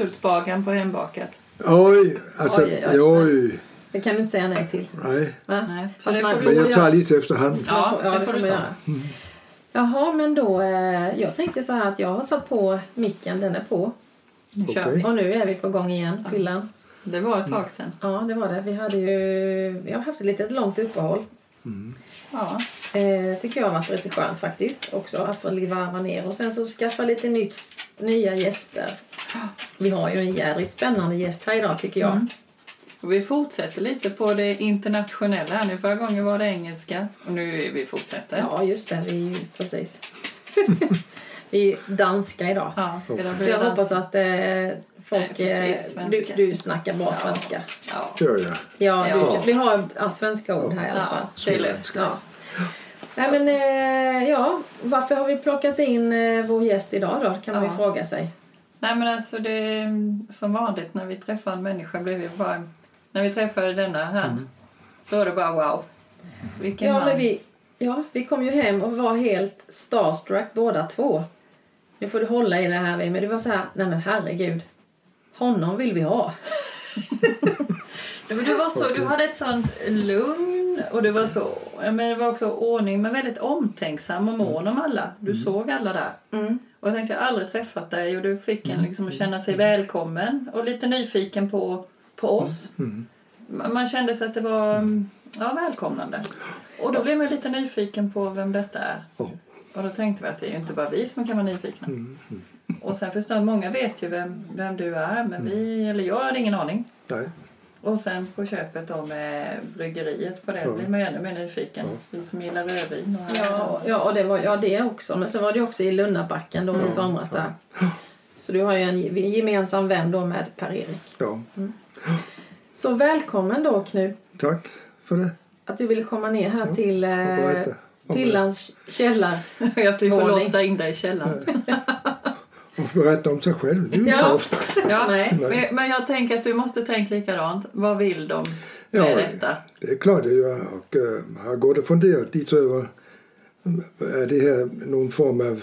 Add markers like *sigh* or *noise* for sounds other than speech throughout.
usultbagaren på hembakat. Oj, alltså, Oj, oj, oj, Det kan du inte säga nej till. nej. Va? Nej, Fast man Men jag tar lite efterhand. Man Ja, får, ja, det får du man göra. Jaha, men då... Eh, jag tänkte så här att jag har satt på micken, den är på. Nu kör Okej. vi. Och nu är vi på gång igen, pillan. Det var ett tag sedan. Ja, det var det. Vi hade ju... Vi har haft ett litet långt uppehåll. Ja. Eh, tycker jag har varit lite skönt faktiskt också att få varva ner och sen så skaffa lite nytt, nya gäster. Vi har ju en jädrigt spännande gäst här idag tycker jag. Mm. Och vi fortsätter lite på det internationella nu. Förra gången var det engelska och nu är vi fortsätter. Ja, just det. Vi precis. *laughs* vi är danska idag. Ja, där Så jag hoppas att eh, folk... Nej, eh, du, du snackar bra Ja. svenska. Ja. Gör jag. Ja, Ja. Du, vi har ja, svenska ord här i alla fall. Ja, det är löst. Ja. Nej, men, eh, ja, varför har vi plockat in eh, vår gäst idag då? Kan man ju Ja. fråga sig. Nej men alltså det är som vanligt när vi träffar en människa blev vi bara... När vi träffade denna här så var det bara wow. Vilken Ja, man. men vi, ja, vi kom ju hem och var helt starstruck båda två. Nu får du hålla i det här men det var så här, nej men herregud. Honom vill vi ha. *laughs* Ja, men du, var så, du hade ett sånt lugn och du var så... Men det var också ordning men väldigt omtänksam och mån om alla. Du såg alla där. Mm. Och jag tänkte jag har aldrig träffat dig och du fick en liksom att känna sig välkommen och lite nyfiken på, på oss. Man man kände sig att det var mm, ja, välkomnande. Och då blev man lite nyfiken på vem detta är. Ja. Och då tänkte vi att det är ju inte bara vi som kan vara nyfikna. Och sen förstår många vet ju vem, vem du är men vi, eller jag hade ingen aning. Nej. Och sen på köpet då med bryggeriet på det blir man ju ännu mer nyfiken. Vi som gillar rödvin. Och Ja, ja, och det var ja, det också. Men sen var det också i Lunnabacken då i somras där. Så du har ju en ge- gemensam vän då med Per-Erik. Ja, Så välkommen då Knut. tack för det. Att du ville komma ner här till eh. Ja, Pillans källar. *laughs* att vi får låsa in dig i källaren. Berätta om sig själv. Det är ju inte Ja. så ofta. Ja, Nej. men, men jag tänker att du måste tänka likadant. Vad vill de Ja, med detta? det är klart det gör jag. Och har gått och funderat lite över är det här någon form av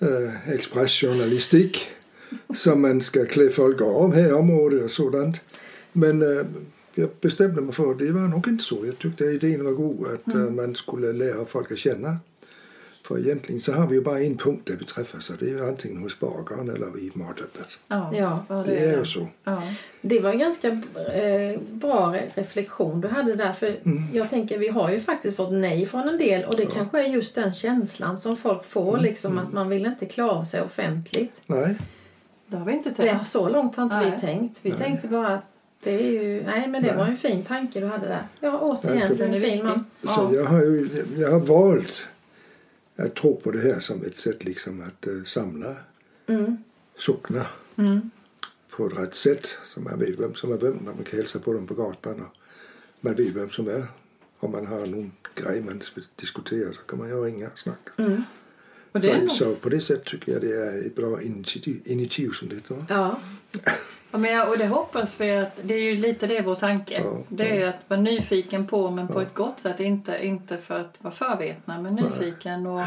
äh, expressjournalistik som man ska klä folk av här i området och sådant. Men äh, jag bestämde mig för att det var nog inte så. Jag tyckte idén var god att äh, man skulle lära folk att känna. För egentligen så har vi ju bara en punkt där vi träffas och det är ju antingen hos bagaren eller i matöppet. Ja, Ja, Det är ju så. Ja. Det var en ganska eh, bra re- reflektion du hade där. För jag tänker, vi har ju faktiskt fått nej från en del och det kanske är just den känslan som folk får, liksom att man vill inte klara sig offentligt. Nej, Det har vi inte Det, tänkt. så långt har inte Nej. vi tänkt. Vi tänkte bara att det är ju... Nej, men det var en fin tanke du hade där. Ja, Nej, återigen, för du är den en fin man. Så jag har ju jag har valt att tro på det här som ett sätt liksom att eh, samla Mm. socknar Mm. på ett rätt sätt. Så man vet vem som är vem man kan hälsa på dem på gatan. Och man vet vem som är. Om man har någon grej man vill diskutera så kan man ju ringa och snacka. Mm. Och Så, nog, så på det sättet tycker jag det är ett bra initiativ, initiativ som det heter. Ja, *laughs* ja, men jag, och det hoppas vi att det är ju lite det vår tanke. Ja, det är ju att vara nyfiken på men på ett gott sätt. Inte, inte för att vara förvetna men nyfiken och,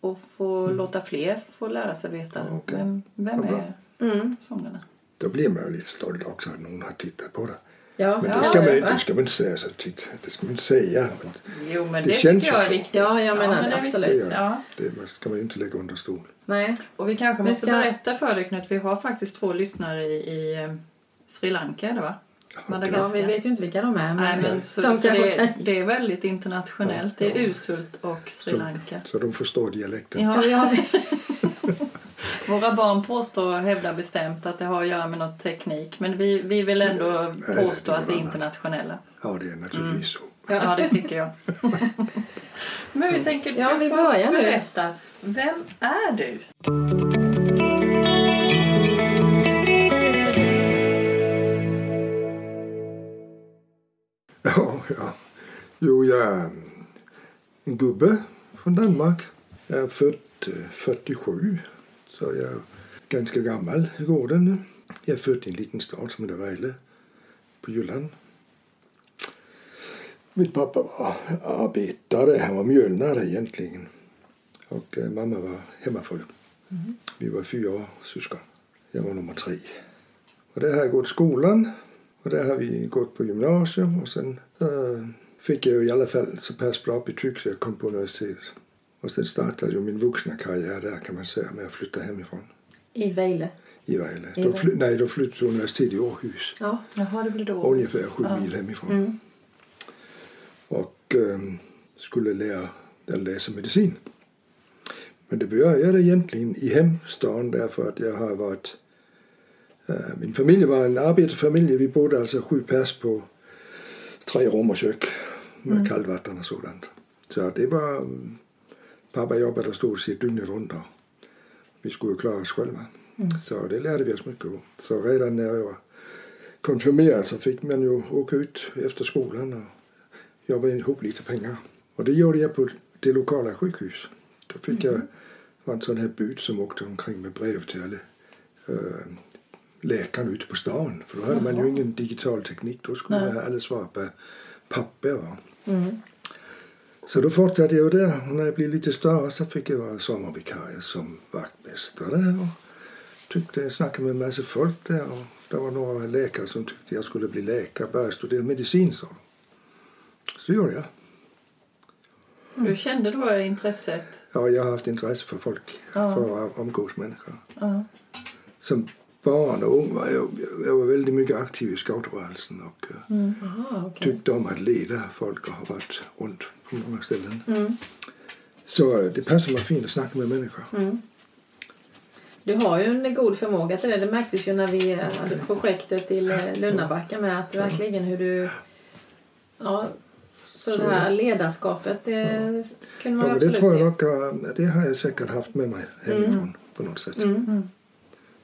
och få låta fler få lära sig veta Ja, okej. vem, vem Ja, är mm. sångerna. Då blir man ju lite stolt också att någon har tittat på det. ja, Men ja, det ska man, ja, inte- det ska man inte säga så titt. Det ska man inte säga. Men Jo men Det det, känns tycker jag ju är viktigt. Ja, jag menar men det, är absolut. Det Ja. det ska man ju inte lägga under stol. Nej. Och vi kanske Men måste ska- berätta för dig Knut, vi har faktiskt två lyssnare i, i eh, Sri Lanka är det va? Ja, vi vet ju inte vilka de är. Men, Nej, men så, de så det, kan... det är väldigt internationellt. Det är Ja. Usult och Sri Så- Lanka. Så de förstår dialekten. Ja, Ja, *laughs* våra barn påstår och hävdar bestämt att det har att göra med något teknik. Men vi, vi vill ändå Nej, påstå det är att vi är internationella. Ja, det är naturligtvis så. Ja, det tycker jag. *laughs* Men vi tänker, Ja, du vi börjar nu. Vem är du? Ja, ja. Jo, jag är en gubbe från Danmark. Jag är född eh, 47, så jag är ganska gammal i gården nu. Jag är född i en liten stad som heter Vejle på Jylland. Min pappa var arbetare, han var mjölnare egentligen. Och eh, mamma var hemmafru. Vi var fyra syskon. Jag var nummer tre. Och där har jag gått skolan. Och där har vi gått på gymnasium och sen äh, fick jag i alla fall så pass bra betyg så jag kom på universitetet. Och sen startade ju min vuxna karriär där kan man säga med att flytta hemifrån. I Vejle? I Vejle. Då fly, nej, då flyttade till universitetet i Århus. Ja. Jaha, det blev då. Ungefär sju Ja. mil hemifrån. Mm. Och ähm, skulle lära läsa medicin. Men det började egentligen i hemstaden därför att jag har varit äh, min familj var en arbetarfamilj. Vi bodde alltså sju pers på tre rum och kök med Mm. kallvatten och sådant. Så det var... mm, Pappa jobbade stort sett dygnet runt och vi skulle ju klara oss själva. Så det lärde vi oss mycket av. Så redan när jag var konfirmerad så fick man ju åka ut efter skolan och jobba ihop lite pengar. Och det gjorde jag på det lokala sjukhus. Då fick jag var en sån här bud som åkte omkring med brev till alla äh, läkarna ute på stan. För då hade man ju ingen digital teknik. Då skulle Nej. man alla svar på papper. Mm. Så då fortsatte jag där och när jag blev lite större så fick jag vara sommarvikarie som vaktmästare och tyckte jag snackade med en massa folk där och det var några läkare som tyckte jag skulle bli läkare, börja studera medicin sa de. Så det gjorde jag. Kände du då intresset? Ja, jag har haft intresse för folk, Ja. för att umgås människor. Ja. Som barn och ung var jag, jag var väldigt mycket aktiv i scoutrörelsen och eh, Aha, okej. tyckte om att leda folk och har varit runt på många ställen. Mm. Så det passar mig fint att snacka med människor. Mm. Du har ju en god förmåga till det. Det märktes ju när vi eh, hade projektet till eh, Lunnabacka med att verkligen hur du... Ja, så det här ledarskapet, det kunde man Ja, men det absolut tror jag nog, eh, det har jag säkert haft med mig hemifrån på något sätt. Mm.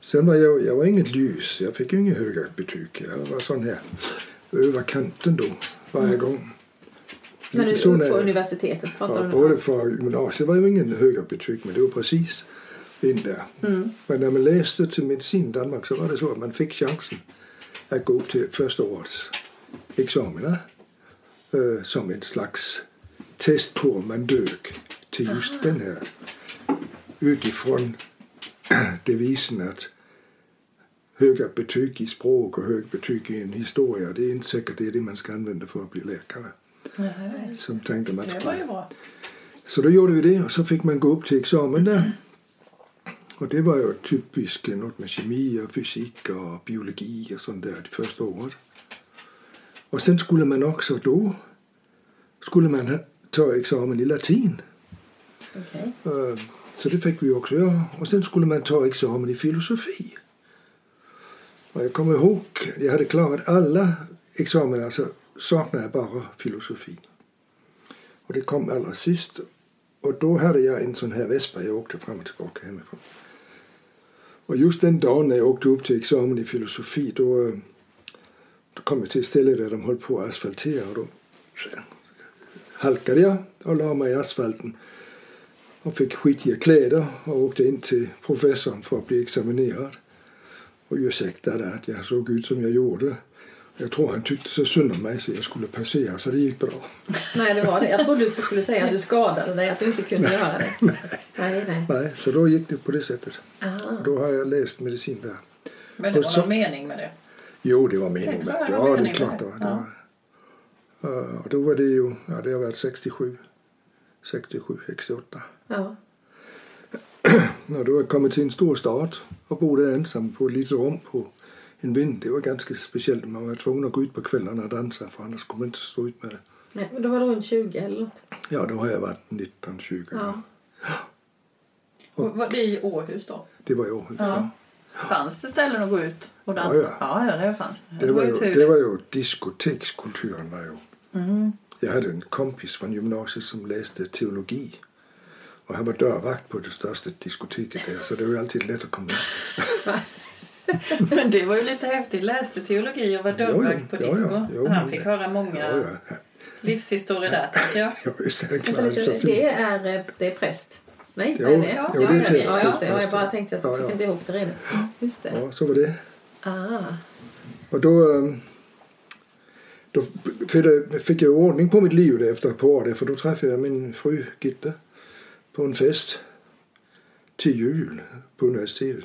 Sen var jag, jag var inget ljus, jag fick ju inga höga betyg. Jag var sån här över kanten då, varje gång. När du när- på universitetet Ja, både för gymnasiet var ju ingen höga betyg, men det var precis in där. Mm. Men när man läste till medicin i Danmark så var det så att man fick chansen att gå upp till första årets examina som en slags test på om man dök till just den här utifrån *clears throat* devisen att höga betyg i språk och höga betyg i en historia, det är inte säkert det är det man ska använda för att bli läkare. Som tänkte man skulle så då gjorde vi det och så fick man gå upp till examen där. Och det var ju typiskt något med kemi och fysik och biologi och sånt där det första året. Och sen skulle man också då skulle man ta examen i latin. Okej. Eh, Så det fick vi också göra. Och sen skulle man ta examen i filosofi. Och jag kommer ihåg, jag hade klarat alla examina så saknade jag bara filosofi. Och det kom allra sist. Och då hade jag en sån här vespa jag åkte fram och tillbaka hemifrån. Och just den dagen när jag åkte upp till examen i filosofi då, då kom jag till ett ställe där de höll på att asfaltera. Och då halkade jag och la mig i asfalten och fick skitiga kläder och åkte in till professorn för att bli examinerad. Och ursäktade att jag såg ut som jag gjorde. Jag tror han tyckte så synd om mig så jag skulle passera så det gick bra. Nej, det var det. Jag trodde du skulle säga att du skadade dig, att du inte kunde göra det. Nej, nej. Nej, så då gick det på det sättet. Aha. Och då har jag läst medicin där. Men det var så- någon mening med det. Jo, det var meningen det. var Ja, det är klart det var. Det var. Och då var det ju, ja det har varit 67, 67, 68. Ja. Och då har jag kommit till en stor stad och bodde ensam på ett litet rum på en vind. Det var ganska speciellt. Man var tvungen att gå ut på kvällarna och dansa för annars skulle man inte stå ut med det. Nej, men då var du runt 20 eller något. Ja, då har jag varit 19, 20. Ja. Och Var det i Århus då? Det var i Århus. Ja. Fanns det ställen att gå ut och dansa? Ja, ja. ja, ja det fanns det. Det, var ju, tur. det var ju diskotekskulturen. Var ju. Mm. Jag hade en kompis från gymnasiet som läste teologi. Och han var dörrvakt på det största diskoteket där så det var ju alltid lätt att komma in. *laughs* Men det var ju lite häftigt. Läste teologi och var dörrvakt på disco. Jo, Han men- fick höra många livshistorier där, tänker jag. Ja, visst är det klart. Så lite, fint. det är, eh, det är präst. Nej, Jo, är det? jo, ja, det är det Ja, just det. Ja, jag bara ja. tänkte att jag Ja, fick ja. inte ihop det redan. Just det. Ja, så var det. Ah. Och då, ehm, då fick jag- ordning på mitt liv efter ett par år. För då träffade jag min fru Gitte på en fest till jul på universitetet.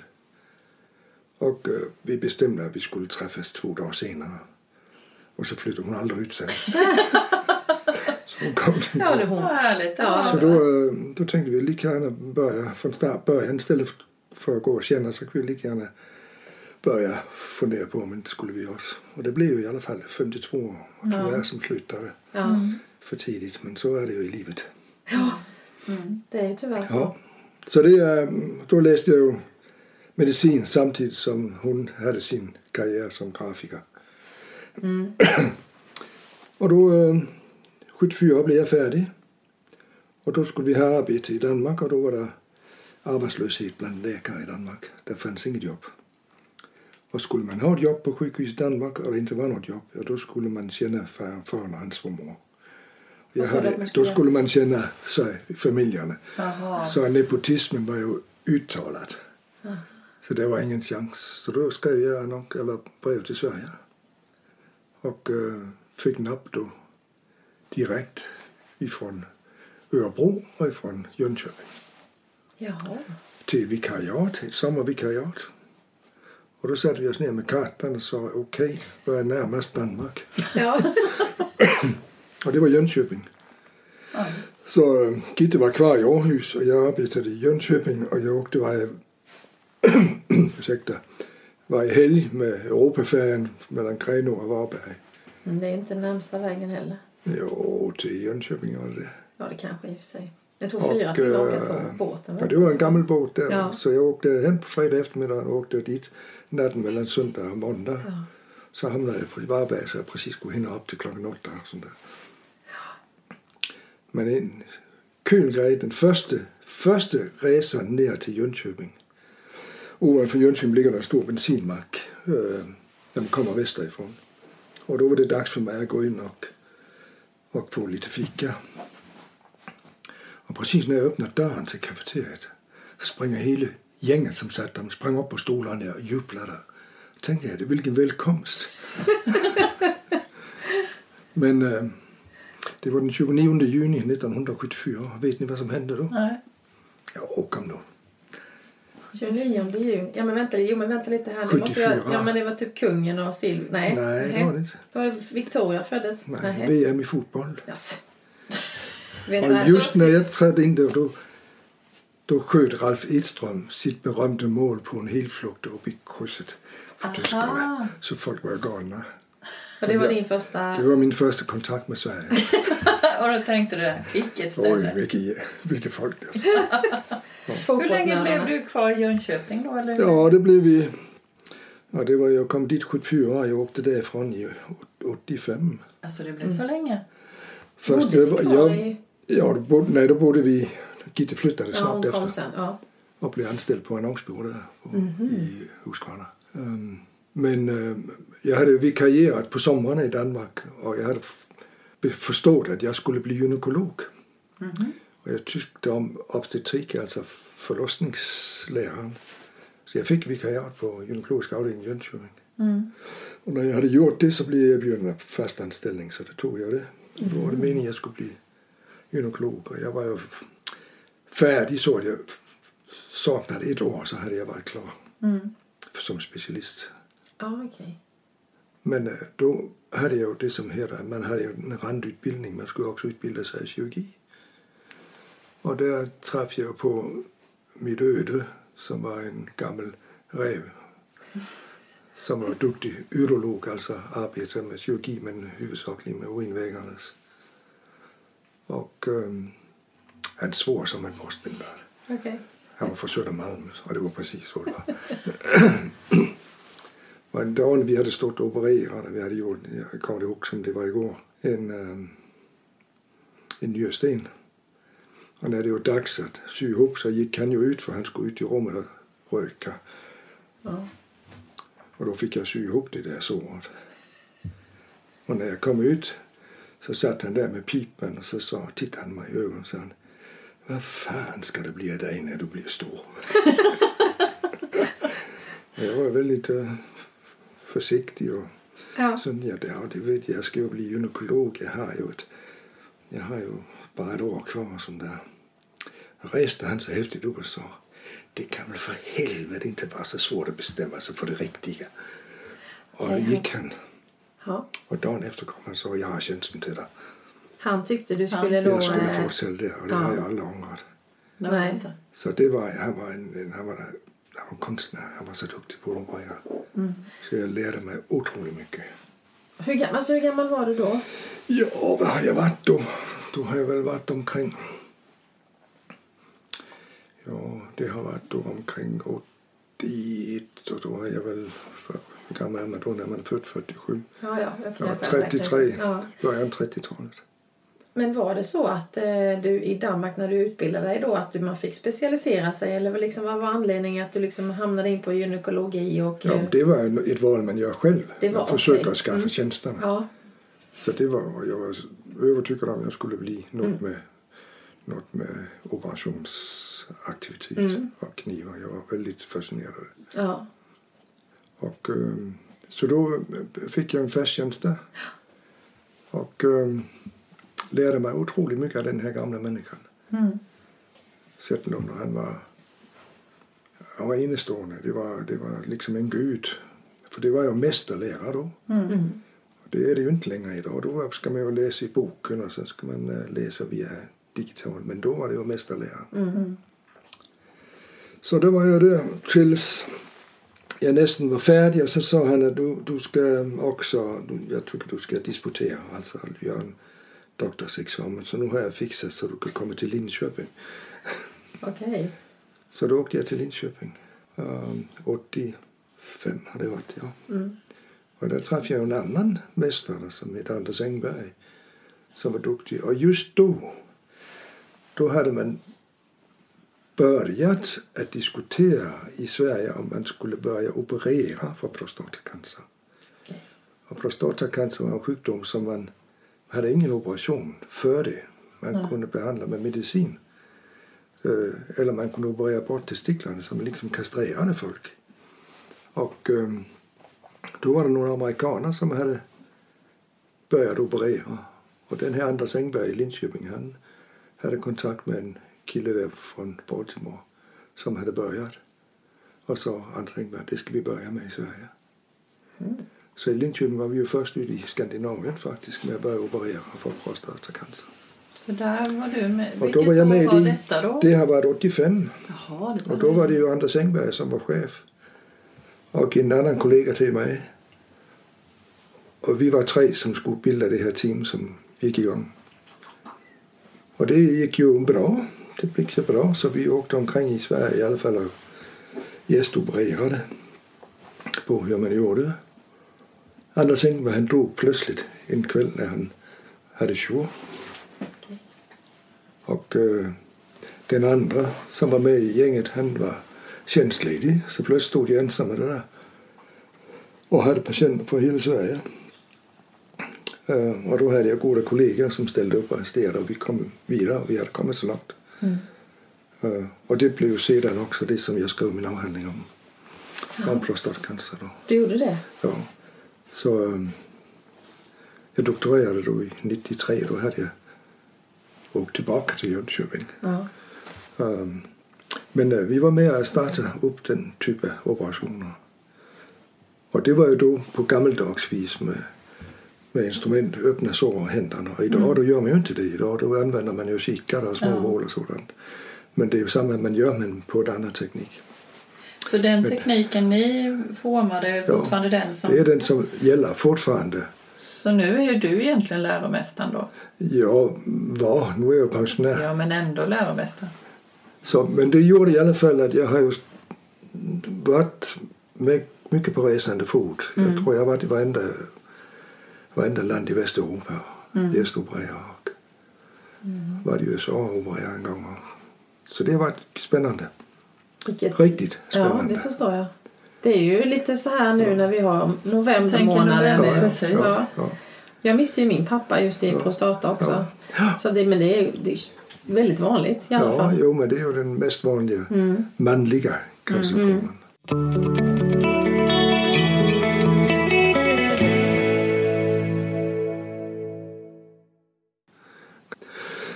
Och uh, vi bestämde att vi skulle träffas två dagar senare. Och så flyttade hon aldrig ut sen. *laughs* kom till Ja, det är hon. Härligt. Ja. Så då, eh, då tänkte vi lika gärna börja från start, början istället för att gå och känna så kunde vi lika gärna börja fundera på om inte skulle vi oss. Och det blev ju i alla fall 52 år och tyvärr som slutade Ja. för tidigt. Men så är det ju i livet. Det är ju tyvärr så. Ja. Så det, är- då läste jag ju medicin samtidigt som hon hade sin karriär som grafiker. *clears throat* och då, eh, 74 blev jag färdig. Och då skulle vi ha arbete i Danmark och då var det arbetslöshet bland läkare i Danmark. Det fanns inget jobb. Och skulle man ha ett jobb på sjukhus i Danmark och det inte var något jobb, ja, då skulle man känna far, faren och hans. Jag att hade, då skulle- man känna sig, familjerna. Jaha. Så nepotismen var ju uttalad. Så det var ingen chans. Så då skrev jag annons, eller brev till Sverige. Och eh, fick napp då direkt ifrån Örebro och ifrån Jönköping Jaha. till vikariat, ett sommarvikariat. Och då satte vi oss ner med kartan och sa okej, okay, vad är närmast Danmark? Ja. *laughs* Och det var Jönköping. Så äh, Gitte var kvar i Aarhus och jag arbetade i Jönköping och jag åkte varje, *clears throat* ursäkta, varje helg med Europafärjan mellan Grenå och Varberg. Men det är inte närmsta vägen heller. Jo, till Jönköping var det det. Ja, det kanske i och för sig. Det tog fyra timmar att åka eh, båten. Ja, det var en gammal båt där. Ja. Så jag åkte hem på fredag eftermiddag och åkte dit natten mellan söndag och måndag. Ja. Så hamnade jag i Varberg så jag precis skulle hinna upp till klockan åtta. Och sånt där. Men en kul grej, den första, första resan ner till Jönköping. Ovanför Jönköping ligger en stor bensinmack eh, man kommer västerifrån. Och då var det dags för mig att gå in och, och få lite fika. Och precis när jag öppnar dörren till kafeteriet så springer hela gänget som satt där, sprang upp på stolarna och jublade. Då tänkte jag, vilken välkomst. *laughs* Men eh, det var den 29 juni 1974. Vet ni vad som hände då? Nej. Ja, kom nu. 29 juni. Ja men vänta, jo, men vänta lite här. Det måste vara, 74. ja men det var typ kungen och Sil... Nej. Nej, det var det inte. Var det Victoria föddes? Nej, Nähä. VM i fotboll. Yes. *laughs* Just när jag trädde in där, då, då sköt Ralf Edström sitt berömda mål på en helflukt upp i krysset på tyskarna. Så folk var galna. Och det var din första... Det var min första kontakt med Sverige. *laughs* Och då tänkte du, vilket Oj, ställe. vilket, vilket folk alltså. *laughs* Hur länge blev du kvar i Jönköping då? Eller? Ja, det blev vi... Ja, det var, jag kom dit 74 jag åkte därifrån i 85. Alltså det blev så länge? Först, Bodde det var, kvar jag, i... ja, då bodde, nej, då bodde vi... Gitte flyttade Ja, snabbt kom efter sen. Ja. och blev anställd på annonsbyrå där på, Mhm. i Huskvarna. Um, men um, jag hade vikarierat på somrarna i Danmark och jag hade f- förstått att jag skulle bli gynekolog. Och jag tyckte om obstetrik, alltså förlossningsläran. Så jag fick vikariat på gynekologiska avdelningen i Jönköping. Mm. Och när jag hade gjort det så blev jag erbjuden fast anställning så då tog jag det. Och då var det meningen att jag skulle bli gynekolog. Och jag var ju färdig så att jag saknade ett år så hade jag varit klar Mm. som specialist. Ja, okej. Men eh, då hade jag det som heter, man hade en randutbildning, man skulle också utbilda sig i kirurgi. Och där träffade jag på mitt öde som var en gammal räv som var duktig urolog, alltså arbetade med kirurgi men huvudsakligen med urinvägarnas. Och um, han svor som en postbindare. Okej. Han var från Södermalm och det var precis så det var. *laughs* Och en dag när vi hade stått och opererat, vi hade gjort, jag kommer ihåg som det var igår, en, um, en njursten. Och när det var dags att sy ihop så gick han ju ut för han skulle ut i rummet och röka. Ja. Och då fick jag sy ihop det där såret. Och när jag kom ut så satt han där med pipan och så sa, tittade han mig i ögonen och sa han, vad fan ska det bli av dig när du blir stor? *laughs* Jag var väldigt uh, försiktig och Ja. så ja, det, ja, det vet jag, jag ska ju bli gynekolog. Jag har ju, ett, jag har ju bara ett år kvar och sånt där. Och reste han så häftigt upp och sa, det kan väl för helvete inte vara så svårt att bestämma sig för det riktiga. Och då gick han. Ja. Och dagen efter kom han och sa, jag har tjänsten till dig. Han tyckte du Han- skulle då... Jag skulle fortsätta där och det ja. har jag aldrig ångrat. Det Nej. Så det var, han var en, en han var, han var konstnär, han var så duktig på att operera. Mm. Så jag lärde mig otroligt mycket. Hur, gam- alltså, hur gammal var du då? Ja, vad har jag varit då? Då har jag väl varit omkring... Ja, det har varit då omkring 81 och då har jag väl... För, hur gammal är man då när man är född 47? Ja, ja, jag Ja, knäppar 33, verkligen. Ja. början 30-talet. Men var det så att eh, du i Danmark när du utbildade dig då att du, man fick specialisera sig eller liksom, vad var anledningen att du liksom hamnade in på gynekologi och... Ja, eh, det var ett val man gör själv. Det var man försöker att skaffa Mm. tjänsterna. ja. Så det var, jag var övertygad om jag skulle bli något Mm. med, något med operationsaktivitet Mm. och knivar. Jag var väldigt fascinerad ja. Och, ehm, så då fick jag en fast tjänst där. Och ehm, lärde mig otroligt mycket av den här gamla människan. Mm. Zetterlund, han var, han var enastående. Det var, det var liksom en gud. För det var ju mästerlärare då. Mm. Det är det ju inte längre idag. Då ska man ju läsa i boken och sen ska man eh, läsa via digitalt. Men då var det ju mästerlärare. Mm. Så då var jag där tills jag nästan var färdig och så sa han att du, du ska också, du, jag tycker du ska disputera, alltså göra en doktorsexamen. Så nu har jag fixat så du kan komma till Linköping. Okej. *laughs* Så då åkte jag till Linköping. Um, 85 har det varit, ja. Mm. Och där träffade jag en annan mästare som hette Anders Engberg. Som var duktig. Och just då, då hade man börjat att diskutera i Sverige om man skulle börja operera för prostatacancer. Och prostatacancer var en sjukdom som man hade ingen operation för det. Man Nej. kunde behandla med medicin. Eh, Eller man kunde operera bort testiklarna som liksom kastrerade folk. Och ehm, då var det några amerikaner som hade börjat operera. Och den här Anders Engberg i Linköping han hade kontakt med en kille där från Baltimore som hade börjat. Och sa Anders Engberg, det ska vi börja med i Sverige. Så i Linköping var vi ju först ut i Skandinavien faktiskt med att börja operera för prostatacancer. Så där var du med. Och då var jag med var i, detta då? det har varit 85 Jaha, det var och då var det ju Anders Engberg som var chef. Och en annan kollega till mig. Och vi var tre som skulle bilda det här team som gick igång. Och det gick ju bra. Det gick så bra så vi åkte omkring i Sverige i alla fall och gästopererade på hur man gjorde Anders Engberg han dog plötsligt en kväll när han hade jour. Och eh, den andra som var med i gänget han var tjänstledig så plötsligt stod jag ensam med det där. Och hade patienter från hela Sverige. Eh, och då hade jag goda kollegor som ställde upp och assisterade och vi kom vidare och vi hade kommit så långt. Eh, och det blev sedan också det som jag skrev min avhandling om. Om prostatacancer då. Du gjorde det? Ja. Så um, jag doktorerade då i 93. Då hade jag åkt tillbaka till Jönköping. Ja. Um, men uh, vi var med att starta upp den typen av operationer. Och det var ju då på gammeldags vis med, med instrument, öppna sår och händerna. Och idag då gör man ju inte det. Idag då använder man ju kikare och små Ja. hål och sådant. Men det är ju samma man gör men på en annan teknik. Så den tekniken ni formade är Ja, fortfarande den som... Det är den som gäller fortfarande. Så nu är du egentligen läromästaren då? Jag var, nu är jag pensionär. Ja, men ändå läromästaren. Så, men det gjorde i alla fall att jag har ju varit mycket på resande fot. Jag tror jag har varit i varenda, varenda land i Västeuropa och gästopererat. Och var i USA och opererat en gång. Så det har varit spännande. Vilket... Riktigt Ja, det spännande. förstår jag. Det är ju lite så här nu när vi har november november, ja, precis. ja, Ja. ja. Jag miste ju min pappa just i prostata också. Så det, men det är, det är väldigt vanligt i alla Ja, fall. jo, men det är ju den mest vanliga manliga cancerformen.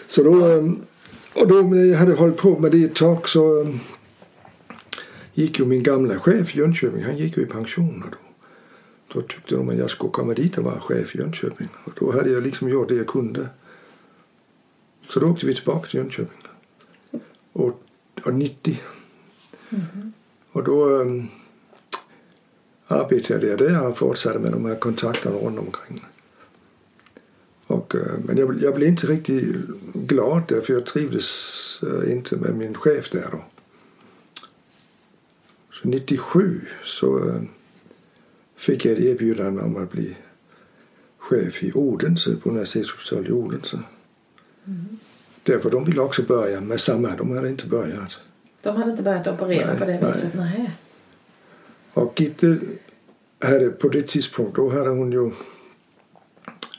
Så då, ehm, och då jag hade hållit på med det ett tag så, ehm, gick ju min gamla chef i Jönköping, han gick ju i pension då. Då tyckte de att jag skulle komma dit och vara chef i Jönköping. Och då hade jag liksom gjort det jag kunde. Så då åkte vi tillbaka till Jönköping. Och, och 90. Mm. Och då um, arbetade jag där och fortsatte med de här kontakterna runt omkring. Och, uh, men jag, jag blev inte riktigt glad där för jag trivdes uh, inte med min chef där då. Så 97 så uh, fick jag ett erbjudande om att bli chef i Odense, på universitetshospitalet i Odense. Mm. Därför de ville också börja med samma, de hade inte börjat. De hade inte börjat operera nej, på det viset? Nej. Och Gitte hade på det tidspunkt, då hade hon ju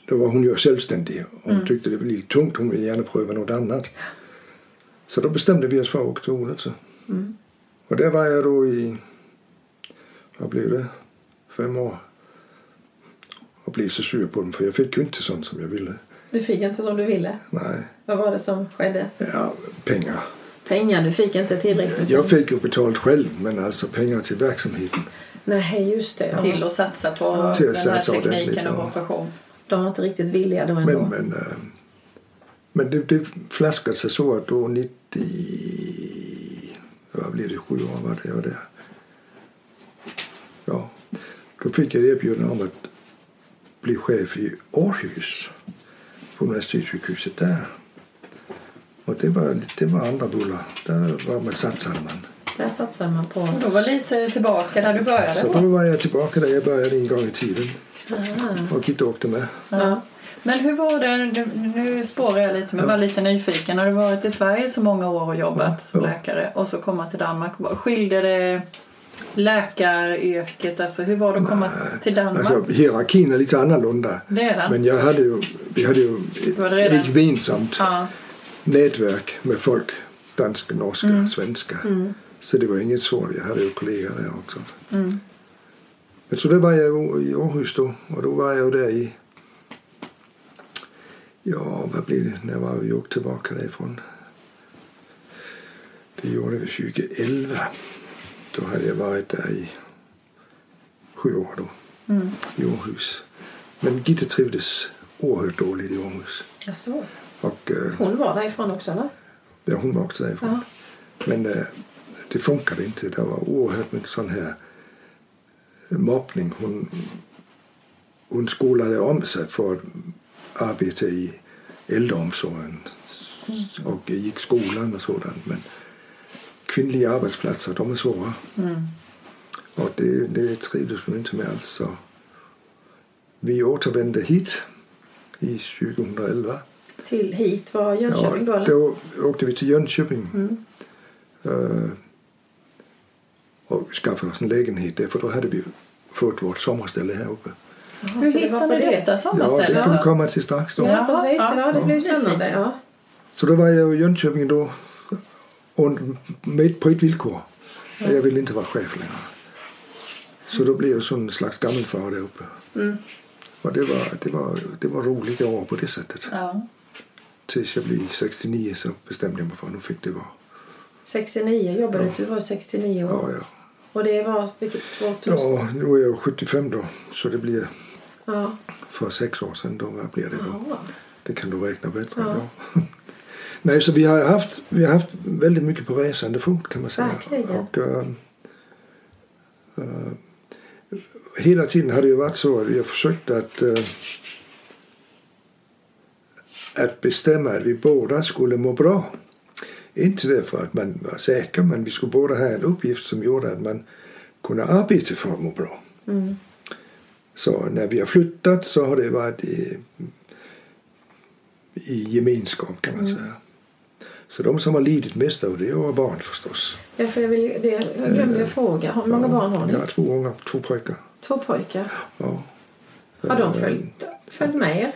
då var hon ju självständig. Hon mm. tyckte det var lite tungt, hon ville gärna pröva något annat. Så då bestämde vi oss för att åka till Odense. Mm. Och där var jag då i, vad blev det, fem år. Och blev så sur på dem för jag fick ju inte sånt som jag ville. Du fick inte som du ville? Nej. Vad var det som skedde? Ja, pengar. Pengar? Du fick inte tillräckligt? Jag fick ju betalt själv men alltså pengar till verksamheten. Nej, just det. Ja. Till att satsa på till den här tekniken och operation. De var inte riktigt villiga då ändå. Men, men, äh, men det, det flaskade sig så att då 90... Vad blev det? Sju år var det. Ja. Då fick jag erbjudande om att bli chef i Århus på universitetssjukhuset där. Och det var, det var andra bullar. Där var man, satsade man. Där satsade man på... Och då var lite tillbaka där du började? Så då var jag tillbaka där jag började en gång i tiden. Aha. Och inte åkte med. Ja. Men hur var det, nu spårar jag lite men ja. var lite nyfiken. Har du varit i Sverige så många år och jobbat ja. som läkare och så komma till Danmark. Skilde det läkaryrket? Alltså hur var det att komma till Danmark? Alltså, hierarkin är lite annorlunda. Det är den. Men jag hade ju, vi hade ju ett gemensamt ja. nätverk med folk. Danska, norska, mm. svenska. Mm. Så det var inget svårt. Jag hade ju kollegor där också. Mm. Men så då var jag i Århus då. Och då var jag där i... Ja, vad blev det? När var vi åkte tillbaka därifrån? Det gjorde vi 2011. Då hade jag varit där i sju år då. Mm. I Århus. Men Gitte trivdes oerhört dåligt i Århus. Jaså? Och, uh, hon var därifrån också eller? Ja, hon var också därifrån. Ja. Men uh, det funkade inte. Det var oerhört mycket sån här mobbning. Hon, hon skolade om sig för att arbeta i äldreomsorgen och gick skolan och sådant. Men kvinnliga arbetsplatser, de är svåra. Mm. Och det, det trivdes hon inte med alls. Så vi återvände hit i 2011. Till hit? Var Jönköping ja, då? Eller? Då åkte vi till Jönköping. Mm. Uh, och skaffade oss en lägenhet där för då hade vi fått vårt sommarställe här uppe. Hur hittade ni detta sommarställe? Ja, det vi komma till strax då. Ja, precis. Ja, det blir spännande. Ja. Så då var jag i Jönköping då och med på ett villkor. Ja. Jag ville inte vara chef längre. Så då blev jag sån slags gammelfar där uppe. Mm. Och det var, det, var, det var roliga år på det sättet. Ja. Tills jag blev 69 så bestämde jag mig för att nu fick det vara. 69 jobbade ja. du? var 69 år? Ja, ja. Och det var vilket år? Ja, nu är jag 75 då. Så det blir ja. för sex år sedan. Då, vad blir det då? Ja. Det kan du räkna bättre. Ja. *laughs* Nej, så vi har haft, vi har haft väldigt mycket på resande fot kan man säga. Verkligen. Och, uh, uh, hela tiden har det ju varit så att vi har försökt att, uh, att bestämma att vi båda skulle må bra. Inte därför att man var säker, men vi skulle båda ha en uppgift som gjorde att man kunde arbeta för att må bra. Mm. Så när vi har flyttat så har det varit i, i gemenskap kan man mm. säga. Så de som har lidit mest av det är barn förstås. Ja, för jag, vill, det, jag glömde jag fråga. Hur många ja, barn har ni? Ja, två unga, två pojkar. Två pojkar? Ja. Har de följt, följt med er?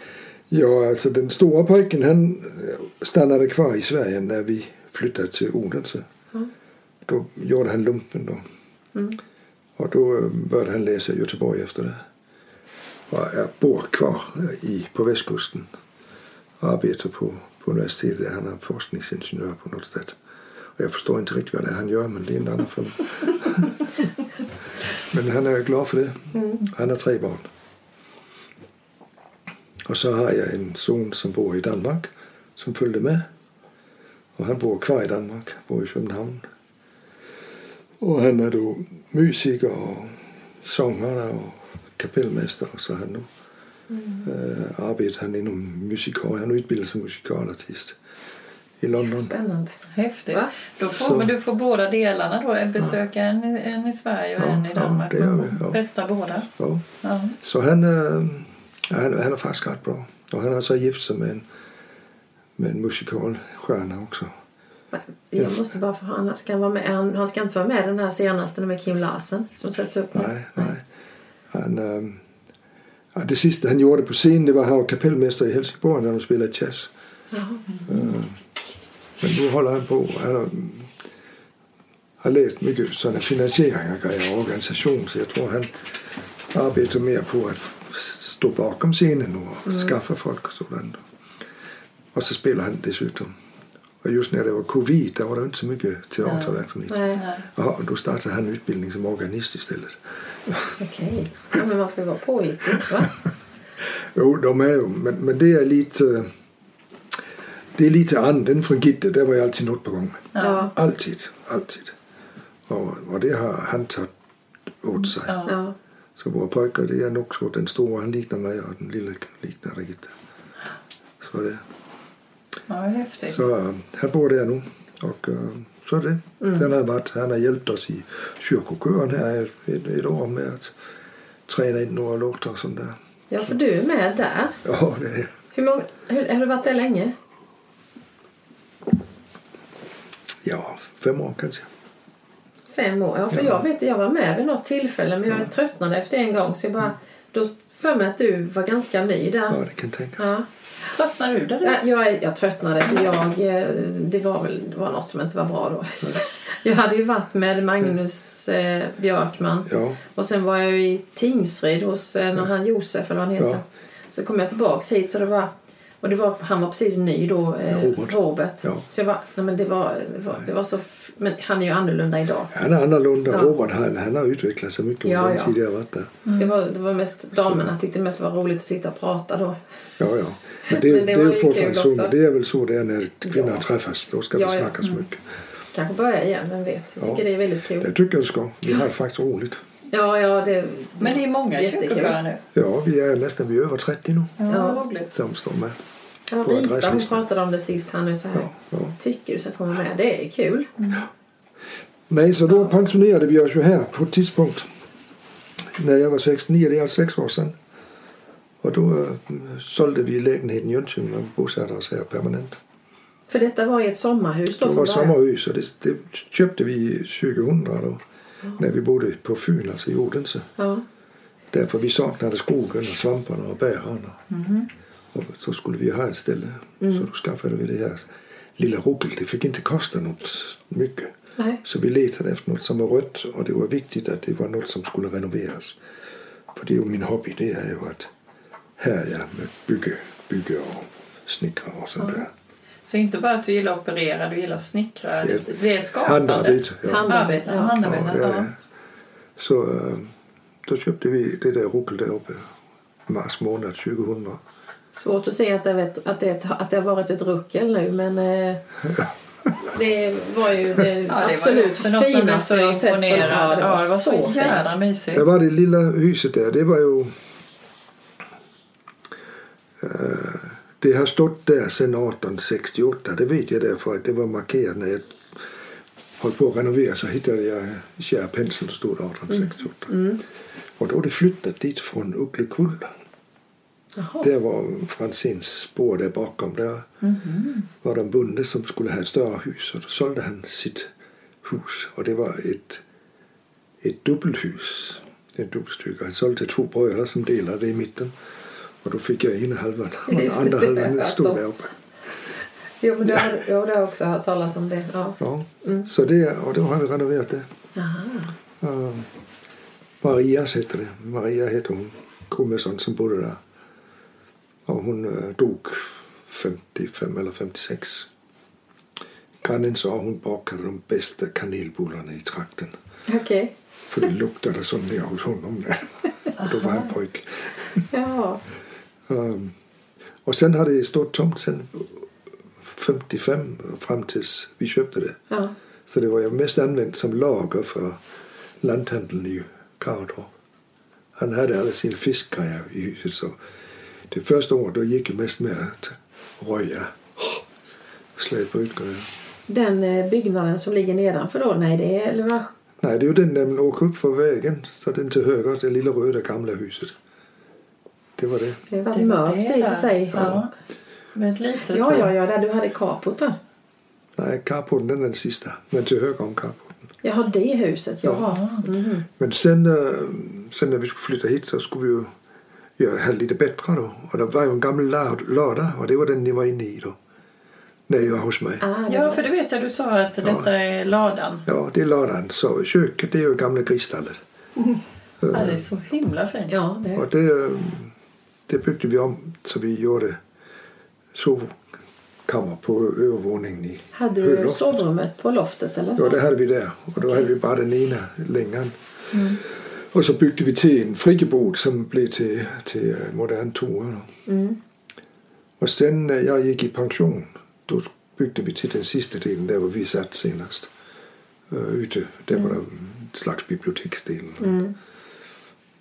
Ja, alltså den stora pojken han stannade kvar i Sverige när vi flyttade till Odense. Mm. Då gjorde han lumpen då. Mm. Och då började han läsa i Göteborg efter det. Och bor kvar i, på västkusten och arbetar på, på universitetet han är forskningsingenjör på något sätt. Jag förstår inte riktigt vad det är han gör, men det är en annan film. *laughs* men han är glad för det. Han har tre barn. Och så har jag en son som bor i Danmark som följde med. Och han bor kvar i Danmark, bor i Köpenhamn. Och han är då musiker och sångare och kapellmästare. Så han nu äh, arbetar han inom musikal. Han är utbildad som musikalartist i London. Spännande. Häftigt. Va? Då får, Så- men du får båda delarna då. Besöka en, i- en i Sverige och Ja, en i ja, Danmark. det gör vi, ja. Bästa båda. Ja. Ja. Så han, äh, han, han är faktiskt rätt bra. Och han har så gift sig med en, med en musikalstjärna också. Jag måste bara få, han, ska vara med, han, han ska inte vara med den här senaste med Kim Larsen som sätts upp. Nej, nej. Han, ja, det sista han gjorde på scenen det var att han var kapellmästare i Helsingborg när de spelade jazz. Øh, men nu håller han på. Han har, har läst mycket sådana finansiering och organisation så jag tror han arbetar mer på att stå bakom scenen och skaffa folk och sådant. Och så spelar han dessutom. Och just när det var covid där var det inte så mycket teaterverksamhet. Nej, Nej. Ja, och då startade han utbildning som organist istället. okej. Ja, men man får vara påhittig, *laughs* va? Jo, de är ju, men, men det är lite... Det är lite anden från Gitte, där var ju alltid något på gång. Ja. Alltid, alltid. Och, och det har han tagit åt sig. Ja. Så våra pojkar, det är nog så. Den stora han liknar mig och den lilla liknar Gitte. Så det. Ja, häftigt. Så han bor där nu. Och äh, så är det. Sen har han, varit, han har hjälpt oss i kyrkokören här ett, ett år med att träna in några låtar och sånt där. ja, för du är med där. Ja, det är Hur många, hur, har du varit där länge? ja, fem år kanske. Fem år? Ja, för Ja. jag vet jag var med vid något tillfälle men jag tröttnade efter en gång så jag bara... Då för mig att du var ganska ny där. Ja, det kan tänkas. Ja. Tröttnar du där? Ja, jag, jag tröttnade för jag, eh, det var väl det var något som inte var bra då. Jag hade ju varit med Magnus eh, Björkman Ja, och sen var jag ju i Tingsryd hos eh, när han Josef eller vad han heter. Ja. Så kom jag tillbaks hit så det var och det var, han var precis ny då, eh, Robert. Robert. Ja. Så jag var, nej men det var, det var, det var så, men han är ju annorlunda idag. han är annorlunda. Ja. Robert han, han har utvecklat sig mycket Ja, under den ja. tid jag varit där. Det, var, det var mest damerna tyckte mest det var roligt att sitta och prata då. Ja, ja. Men det, Men det, det är var ju fortfarande så. Det är väl så det är när kvinnor Ja. träffas. Då ska Ja, det ja. snackas mycket. Kanske börja igen, vem vet. Jag Ja. tycker det är väldigt kul. Det tycker jag ska. Vi har faktiskt roligt. Ja, ja, det... Men det är många Jättekul. kyrkokörer nu. Ja, vi är nästan vi är över 30 nu Ja, som står med. Ja, på adresslistan. pratade om det sist här nu så här. Ja, ja. Tycker du ska komma med? Det är kul. Nej, så då pensionerade vi oss ju här på ett tidspunkt. När jag var 69, det är alltså sex år sedan. Och då äh, sålde vi lägenheten i Jönköping och bosatte oss här permanent. För detta var i ett sommarhus då Det var början. sommarhus och det, det köpte vi 2000 då. När vi bodde på Fyn, alltså i Odense. Ja. Därför vi saknade skogen och svamparna och bären. Och så skulle vi ha ett ställe. Så då skaffade vi det här lilla ruckel. Det fick inte kosta något mycket. Nej. Så vi letade efter något som var rött och det var viktigt att det var något som skulle renoveras. För det är ju min hobby, det är ju att härja med bygge, bygge och snickra och sånt där. Så inte bara att du gillar att operera, du gillar att snickra. Det- Det, är skapande. Handarbete. Ja. Handarbete. Arbete, Ja. handarbete. Ja, det är Ja, det. Så äh, då köpte vi det där ruckel där uppe mars månad 2000. Svårt att se att det, vet, att, det, att det har varit ett ruckel nu men eh, *laughs* det var ju det, Ja, det var ju absolut man blev finaste jag sett. på- imponerad. Ja, det var, så, jävla mysigt. Det var det lilla huset där. Det var ju... eh, det har stått där sedan 1868. Det vet jag därför att det var markerat när jag höll på att renovera så hittade jag kärpenseln och stod 1868. Och då är det flyttat dit från Ucklekulla. Jaha. Det var Franzéns spår där bakom. Där var det en bonde som skulle ha ett större hus och då sålde han sitt hus. Och det var ett, ett dubbelhus. Ett dubbelstycke. Han sålde till två bröder som delade i mitten. Och då fick jag ena halvan och den andra halvan stod där uppe. Jo, men det har, ja, det har också hört talas om det. Ja. Ja. Så det, och då har vi renoverat det. Uh, Marias heter det. Maria heter hon. Kummesson som bodde där. Och hon uh, dog 55 eller 56. grannen sa att hon bakade de bästa kanelbullarna i trakten. Okej. För det luktade så ner hos honom där. Och då var han pojk. Ja. Um, och sen har det stått tomt sen 55 fram tills vi köpte det. ja. Så det var ju mest använt som lager för lanthandeln i Karatorp. Han hade alla sina fiskgrejer i huset så det första året då gick ju mest med att röja och släpa ut grejer. Den eh, byggnaden som ligger nedanför då, nej det är eller vad? Nej, det är ju den där man åker upp för vägen, så den till höger, det lilla röda gamla huset. Det var det. Det var Det var mörkt det i och för sig. Ja. Med ett litet... Ja, ja, ja, där du hade carport då. Nej, carporten den är den sista, men till höger om carporten. Jaha, det huset, jaha. Mhm. Men sen, äh, sen när vi skulle flytta hit så skulle vi ju göra det lite bättre då. Och det var ju en gammal lad- lada och det var den ni var inne i då. När jag var hos mig. Ah, Ja, för det vet jag du sa att detta är ladan. Ja, det är ladan. Så köket det är ju gamla grisstallet. Ja, *laughs* det är så himla fint. ja det, Och det, äh, det byggde vi om så vi gjorde sovkammare på övervåningen i hade du högloftet. sovrummet på loftet eller så? Ja, det hade vi där. Och då hade vi bara den ena längan. Och så byggde vi till en friggebod som blev till, till eh, modern toa. Då. Mm. Och sen när jag gick i pension då byggde vi till den sista delen där var vi satt senast. Uh, ute. Där var det en slags biblioteksdel. Mm.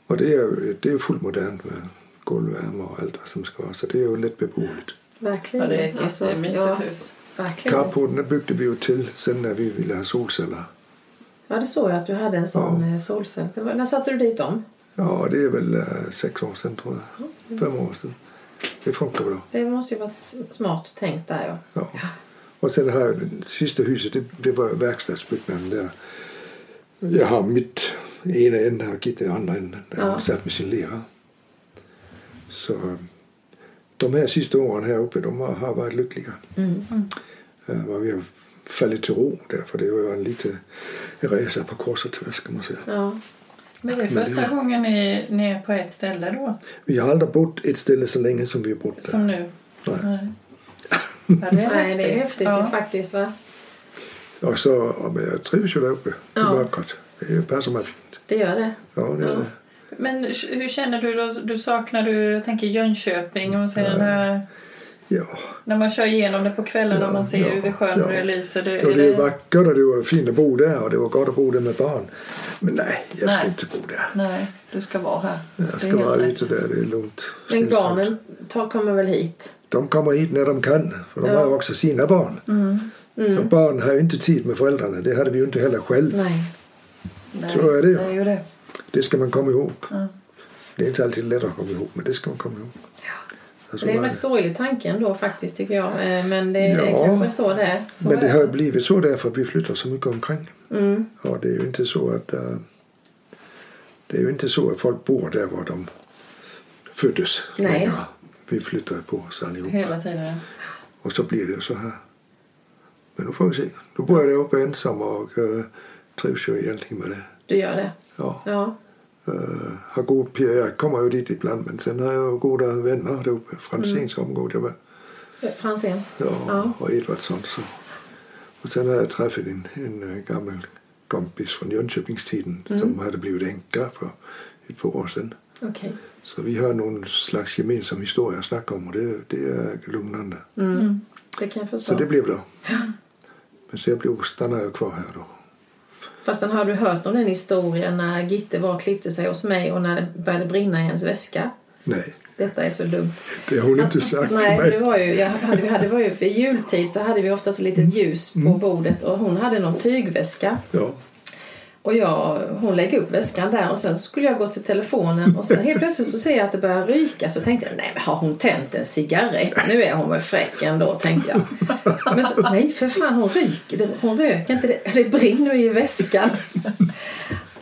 Och det är, det är fullt modernt med golvvärme och allt vad som ska vara. Så det är ju lätt beboeligt. Verkligen. Ja, det är ett Alltså, jättemysigt ja, hus. verkligen. Carporten den byggde vi ju till sen när vi ville ha solceller. Ja, det såg jag att du hade en sån Ja. ja. solcell. När satte du dit dem? Ja, det är väl eh, sex år sedan tror jag. Fem år sedan. Det funkar bra. Det måste ju varit smart tänkt där ja. Ja. Och sen det sista huset, det, det var verkstadsbyggnaden där. Jag har mitt ena ände och Gitte i andra änden där Ja. hon satt med sin lera. Så eh, de här sista åren här uppe, de har, har varit lyckliga. Mm. Eh, Vad vi har fallit till ro där, för det var en lite resa på kors och tvärs kan man säga. ja. Men det är första det- gången ni, ni är på ett ställe då? Vi har aldrig bott ett ställe så länge som vi har bott där. Som nu? Nej. Nej. *laughs* Ja, det är Nej, häftigt. det är häftigt Ja. faktiskt va? Och så, ja, men jag trivs ju där uppe i Ja. mörkret. Det passar mig fint. Det gör det. Ja, det Ja. det. Men hur känner du då? Du saknar du, jag tänker Jönköping, om man ser den här, Ja. när man kör igenom det på kvällen Ja, och man ser ja, hur sjön ja. lyser. Det, Ja, är det är det- vackert och det var fint att bo där och det var gott att bo där med barn. Men nej, jag ska Nej. inte bo där. Nej, du ska vara här. Jag är ska vara ute där, det är lugnt. Men barnen tar, kommer väl hit? De kommer hit när de kan, för de Ja. har också sina barn. Mm. Så barn har ju inte tid med föräldrarna, det hade vi ju inte heller själv. Nej. Nej, Så är det ju. Det är ju det. Det ska man komma ihåg. Ja. Det är inte alltid lätt att komma ihåg, men det ska man komma ihåg. Ja, så Det är en sorglig tanke ändå faktiskt tycker jag. Eh, Men det är Ja. kanske så det är. Så Men det har blivit så därför att vi flyttar så mycket omkring. Mm. Ja, det är ju inte så att eh, det är ju inte så att folk bor där var de föddes Nej. längre. Vi flyttar på oss allihopa. Hela tiden. Och så blir det så här. Men då får vi se. Då bor jag uppe ensam och uh, trivs ju egentligen med det. Du gör det? Ja, Ja. Uh, har god jag kommer ju dit ibland men sen har jag goda vänner där uppe. Franzén som går jag med. Franzéns? Ja, Ja. och Edvardsson. Så. Och sen har jag träffat en, en eh, gammal kompis från Jönköpingstiden som hade blivit änka för ett par år sedan. Okej. Så vi har någon slags gemensam historia att snacka om och det, det är lugnande. Mm. Det kan jag förstå. Så det blev bra. Men så jag blev, stannar jag kvar här då. Fast har du hört om den historien när Gitte var och klippte sig hos mig och när det började brinna i hennes väska? Nej, Detta är så dumt. det har hon inte *laughs* sagt till Nej, mig. det var ju, jag hade, vi hade, var ju för jultid så hade vi oftast ett litet ljus på Mm. bordet och hon hade någon tygväska. Ja, Och jag, hon lägger upp väskan där och sen skulle jag gå till telefonen och sen helt plötsligt så ser jag att det börjar ryka så tänkte jag nej men har hon tänt en cigarett? Nu är hon väl fräck ändå tänkte jag. Men så, nej för fan hon ryker, hon röker inte, det, det brinner ju i väskan.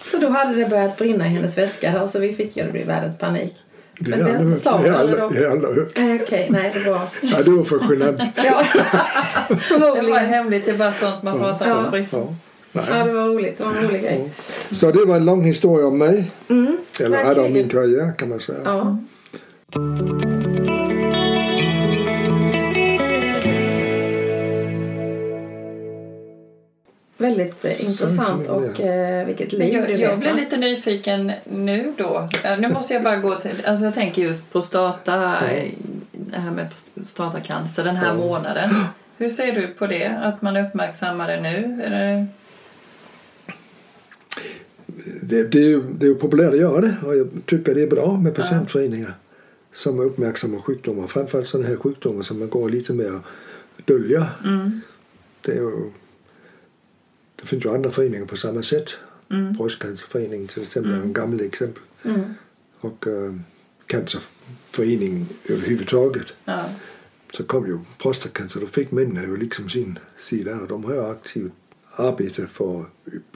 Så då hade det börjat brinna i hennes väska och så vi fick ju det blev världens panik. det jag aldrig hört. sa Det jag aldrig hört. Nej okej, nej det var... Ja, det var för genant. Ja, *laughs* Det var hemligt, det är bara sånt man pratar Ja. Ja. Ja Nej. det var roligt, det var en rolig grej. Så det var en lång historia om mig. Mm, Eller hade om min verkligen. karriär kan man säga. Ja. Väldigt eh, intressant och eh, vilket liv jag, du jag blir lite nyfiken nu då. Eh, Nu måste jag bara gå till, alltså jag tänker just prostata, eh, det här med prostatacancer den här Ja. månaden. Hur ser du på det? Att man uppmärksammar det nu? Är det, Det, det, är ju, det är populärt att göra det och jag tycker det är bra med patientföreningar som uppmärksammar sjukdomar. Framförallt sådana här sjukdomar som man går lite mer dölja. mm, Det, ju, det finns ju andra föreningar på samma sätt. mm, Bröstcancerföreningen till exempel är en gammal exempel. Mm. Och äh, cancerföreningen överhuvudtaget. ja, Så kom ju prostatacancer. Då fick männen ju liksom sin sida och de har ju aktivt arbetat för att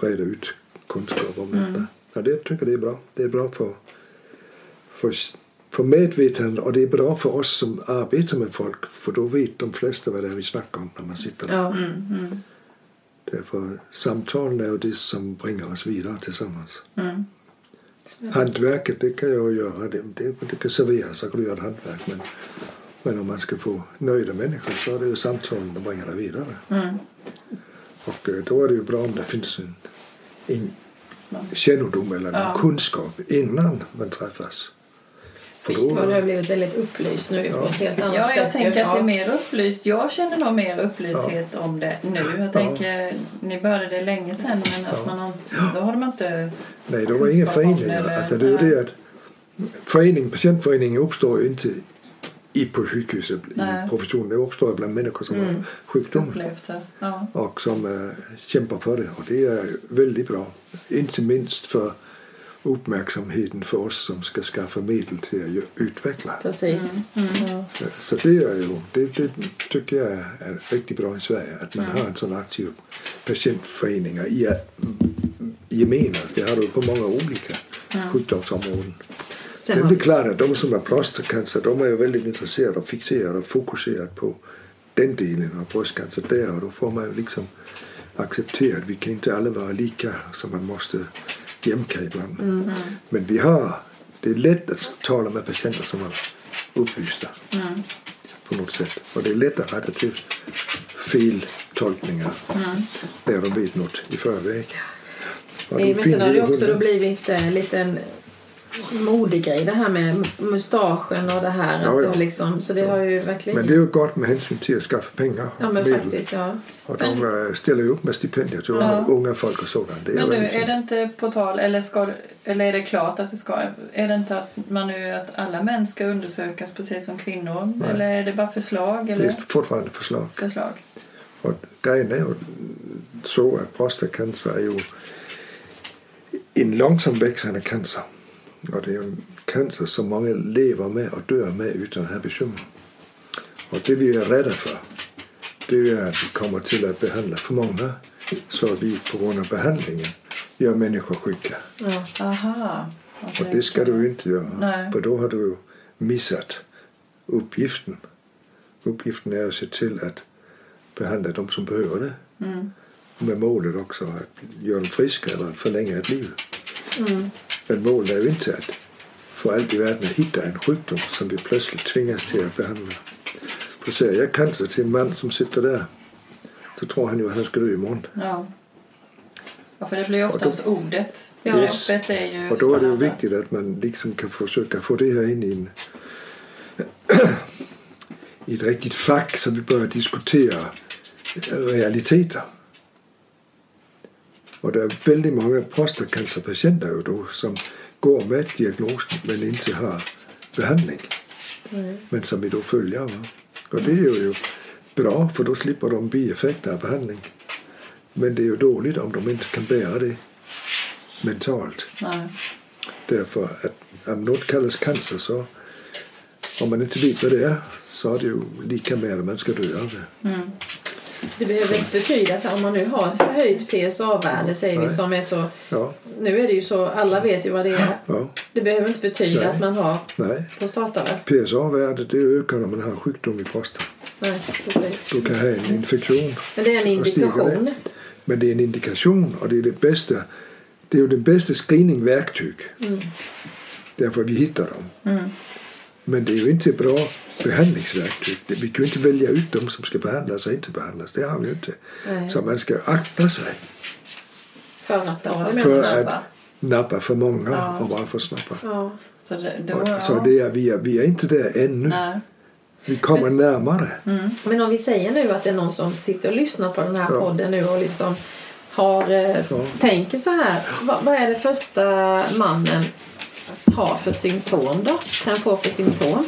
breda ut kunskap om detta. Ja, det tycker jag det är bra. Det är bra för, för, för medvetandet och det är bra för oss som arbetar med folk för då vet de flesta vad det är vi snackar om när man sitter där. Ja. mm, mm, Därför samtalen är ju det som bringar oss vidare tillsammans. mm. Hantverket det kan jag göra, det, det, det kan serveras så kan du göra ett hantverk. Men, men om man ska få nöjda människor så är det ju samtalen som bringar det vidare. Mm. Och eh, då är det ju bra om det finns en, en kännedom eller en Ja. kunskap innan man träffas. För då, du har blivit väldigt upplyst nu på ett helt annat Ja, sätt. jag tänker ju. att det är Ja. mer upplyst. Jag känner nog mer upplysthet om det nu. Jag tänker, ni började det länge sedan men att man har, då hade man inte... nej, det var inga kunskap om det, eller- Alltså, det är det att förening, patientföreningen uppstår ju inte i på sjukhuset Nej. i professionen. Det uppstår bland människor som har sjukdomar. Ja. och som äh, kämpar för det. Och det är väldigt bra. Inte minst för uppmärksamheten för oss som ska skaffa medel till att utveckla. Precis. Mm. Ja. Så det är ju, det, det tycker jag är, riktigt bra i Sverige. Att man har en sån aktiv patientföreningar i gemenast. Det har du på många olika sjukdomsområden. Sen Sen är det vi, klart att de som har prostatacancer de är ju väldigt intresserade och fixerade och fokuserade på den delen av bröstcancer där och då får man ju liksom acceptera att vi kan inte alla vara lika så man måste jämka ibland. Men vi har, det är lätt att tala med patienter som är upplysta Mm. på något sätt. Och det är lätt att rätta till fel tolkningar när de vet något i förväg. Då Visst finner har det också då blivit en modig grej det här med mustaschen och det här. Ja, ja. det Liksom, så det har ju verkligen... Men det är ju gott med hänsyn till att skaffa pengar. ja men medel. faktiskt ja. Och de eh, ställer ju upp med stipendier till Ja. unga, folk och sådant. Det är Men nu, är det inte på tal, eller, ska, eller är det klart att det ska? Är det inte att man nu att alla män ska undersökas precis som kvinnor? Nej. Eller är det bara förslag? Det Eller? är fortfarande förslag. Förslag. Och grejen är ju så att prostatacancer är ju en långsamt växande cancer. Och det är en cancer som många lever med och dör med utan att ha bekymmer. Och det vi är rädda för det är att vi kommer till att behandla för många så vi på grund av behandlingen gör människor sjuka. ja. Aha. Och det ska du inte göra. Nej. För då har du ju missat uppgiften. Uppgiften är att se till att behandla de som behöver det. Mm. Med målet också att göra dem friska eller förlänga ett liv. Mm. Men målet är ju inte att för allt i världen att hitta en sjukdom som vi plötsligt tvingas till att behandla. För säger jag cancer till en man som sitter där så tror han ju att han ska dö imorgon. Ja. ja, för det blir oftast ordet. Ja. Begreppet är ju Och då är det ju viktigt att man liksom kan försöka få det här in i, en, i ett riktigt fack så vi börjar diskutera realiteter. Och det är väldigt många prostatacancerpatienter ju då som går med diagnosen men inte har behandling. Nej. Men som vi då följer. Va? Och det är ju bra för då slipper de bieffekter av behandling. Men det är ju dåligt om de inte kan bära det mentalt. Nej. Därför att om något kallas cancer så om man inte vet vad det är så är det ju lika med att man ska dö av det. Mm. Det behöver inte betyda så om man nu har ett förhöjt PSA-värde säger vi Nej. som är så Ja, nu är det ju så alla vet ju vad det är. ja, Det behöver inte betyda Nej. att man har nej. prostatavärk. PSA-värdet det ökar om man har sjukdom i. Nej, precis. Du kan ha en infektion. Men det är en indikation. Men det är en indikation och det är det bästa. Det är ju det bästa screeningverktyg. Mm. Därför vi hittar dem. Mm. Men det är ju inte bra behandlingsverktyg. Vi kan ju inte välja ut de som ska behandlas och inte behandlas. Det har vi ju inte. Nej. Så man ska akta sig För att ta det. för snabba. att nappa för många Ja. och vara för snabba. Ja. Så, det, då, Och- ja. Så det är, vi, är, vi är inte där ännu. Nej. Vi kommer närmare. Men om vi säger nu att det är någon som sitter och lyssnar på den här Ja. podden nu och liksom har, eh, Ja. tänker så här. Vad, vad är det första mannen har för symptom då? Kan få för symptom?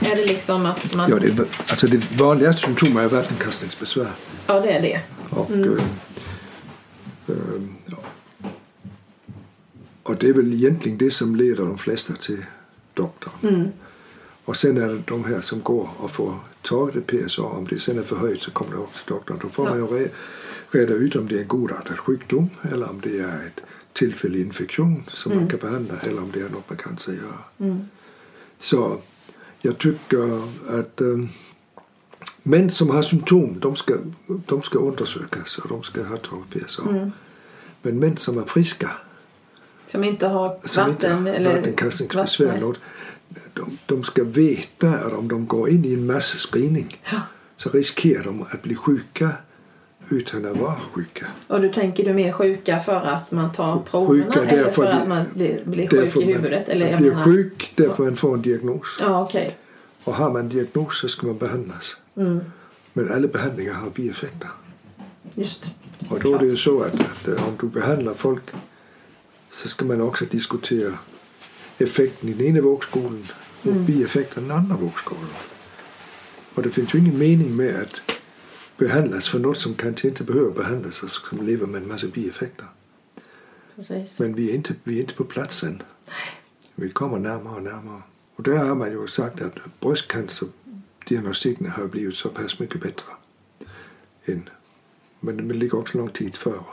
Är det liksom att man... Ja, det, alltså det vanligaste symptomet är vattenkastningsbesvär. Ja, det är det. Och, eh, eh, ja. och det är väl egentligen det som leder de flesta till doktorn. Och sen är det de här som går och får taget ett PSA. Om det sen är för höjt så kommer det också till doktorn. Då får man ju re, reda ut om det är en godartad sjukdom eller om det är ett tillfällig infektion som man kan behandla eller om det är något med cancer att göra. Så jag tycker att um, män som har symptom de ska, de ska undersökas och de ska ha tagit PSA. Men män som är friska Som inte har som vatten inte eller... vattenkastningsbesvär. vatten. De, de ska veta att om de går in i en massspridning Ja. så riskerar de att bli sjuka utan att vara sjuka. Och du tänker du mer sjuka för att man tar proverna Sjuka eller för att man blir, blir sjuk i huvudet? Eller man blir menar- sjuk därför man får en diagnos. Ja, okej. Och har man en diagnos så ska man behandlas. Mm. Men alla behandlingar har bieffekter. Just. Och då är det ju så att, att eh, om du behandlar folk så ska man också diskutera effekten i den ena vågskålen och bieffekten i den andra vågskålen. Och det finns ju ingen mening med att behandlas för något som kanske inte behöver behandlas och som lever med en massa bieffekter. Precis. Men vi är inte, vi är inte på plats än. Vi kommer närmare och närmare. Och där har man ju sagt att bröstcancerdiagnostiken har blivit så pass mycket bättre. Än, men det ligger också lång tid före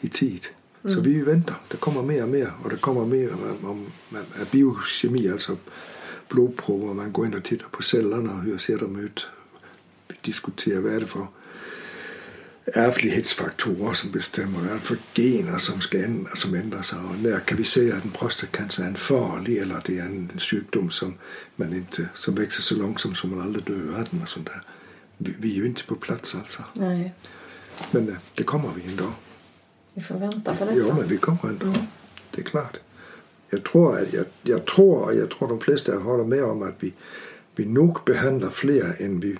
i tid. Så vi väntar. Det kommer mer och mer. Och det kommer mer om, om, om biokemi, alltså blodprover. Man går in och tittar på cellerna hur ser de ut. Vi diskuterar vad är det för ärftlighetsfaktorer som bestämmer, vad för gener som, ska ändra, som ändrar sig och när kan vi säga att en prostatacancer är en farlig eller att det är en sjukdom som, man inte, som växer så långsamt som man aldrig dör av den och sånt där. Vi, vi är ju inte på plats alltså. Nej, Men eh, det kommer vi en dag. vi får vänta på detta. Ja, men vi kommer en dag. Det är klart. Jag tror, att jag, jag tror, och jag tror de flesta håller med om att vi, vi nog behandlar fler än vi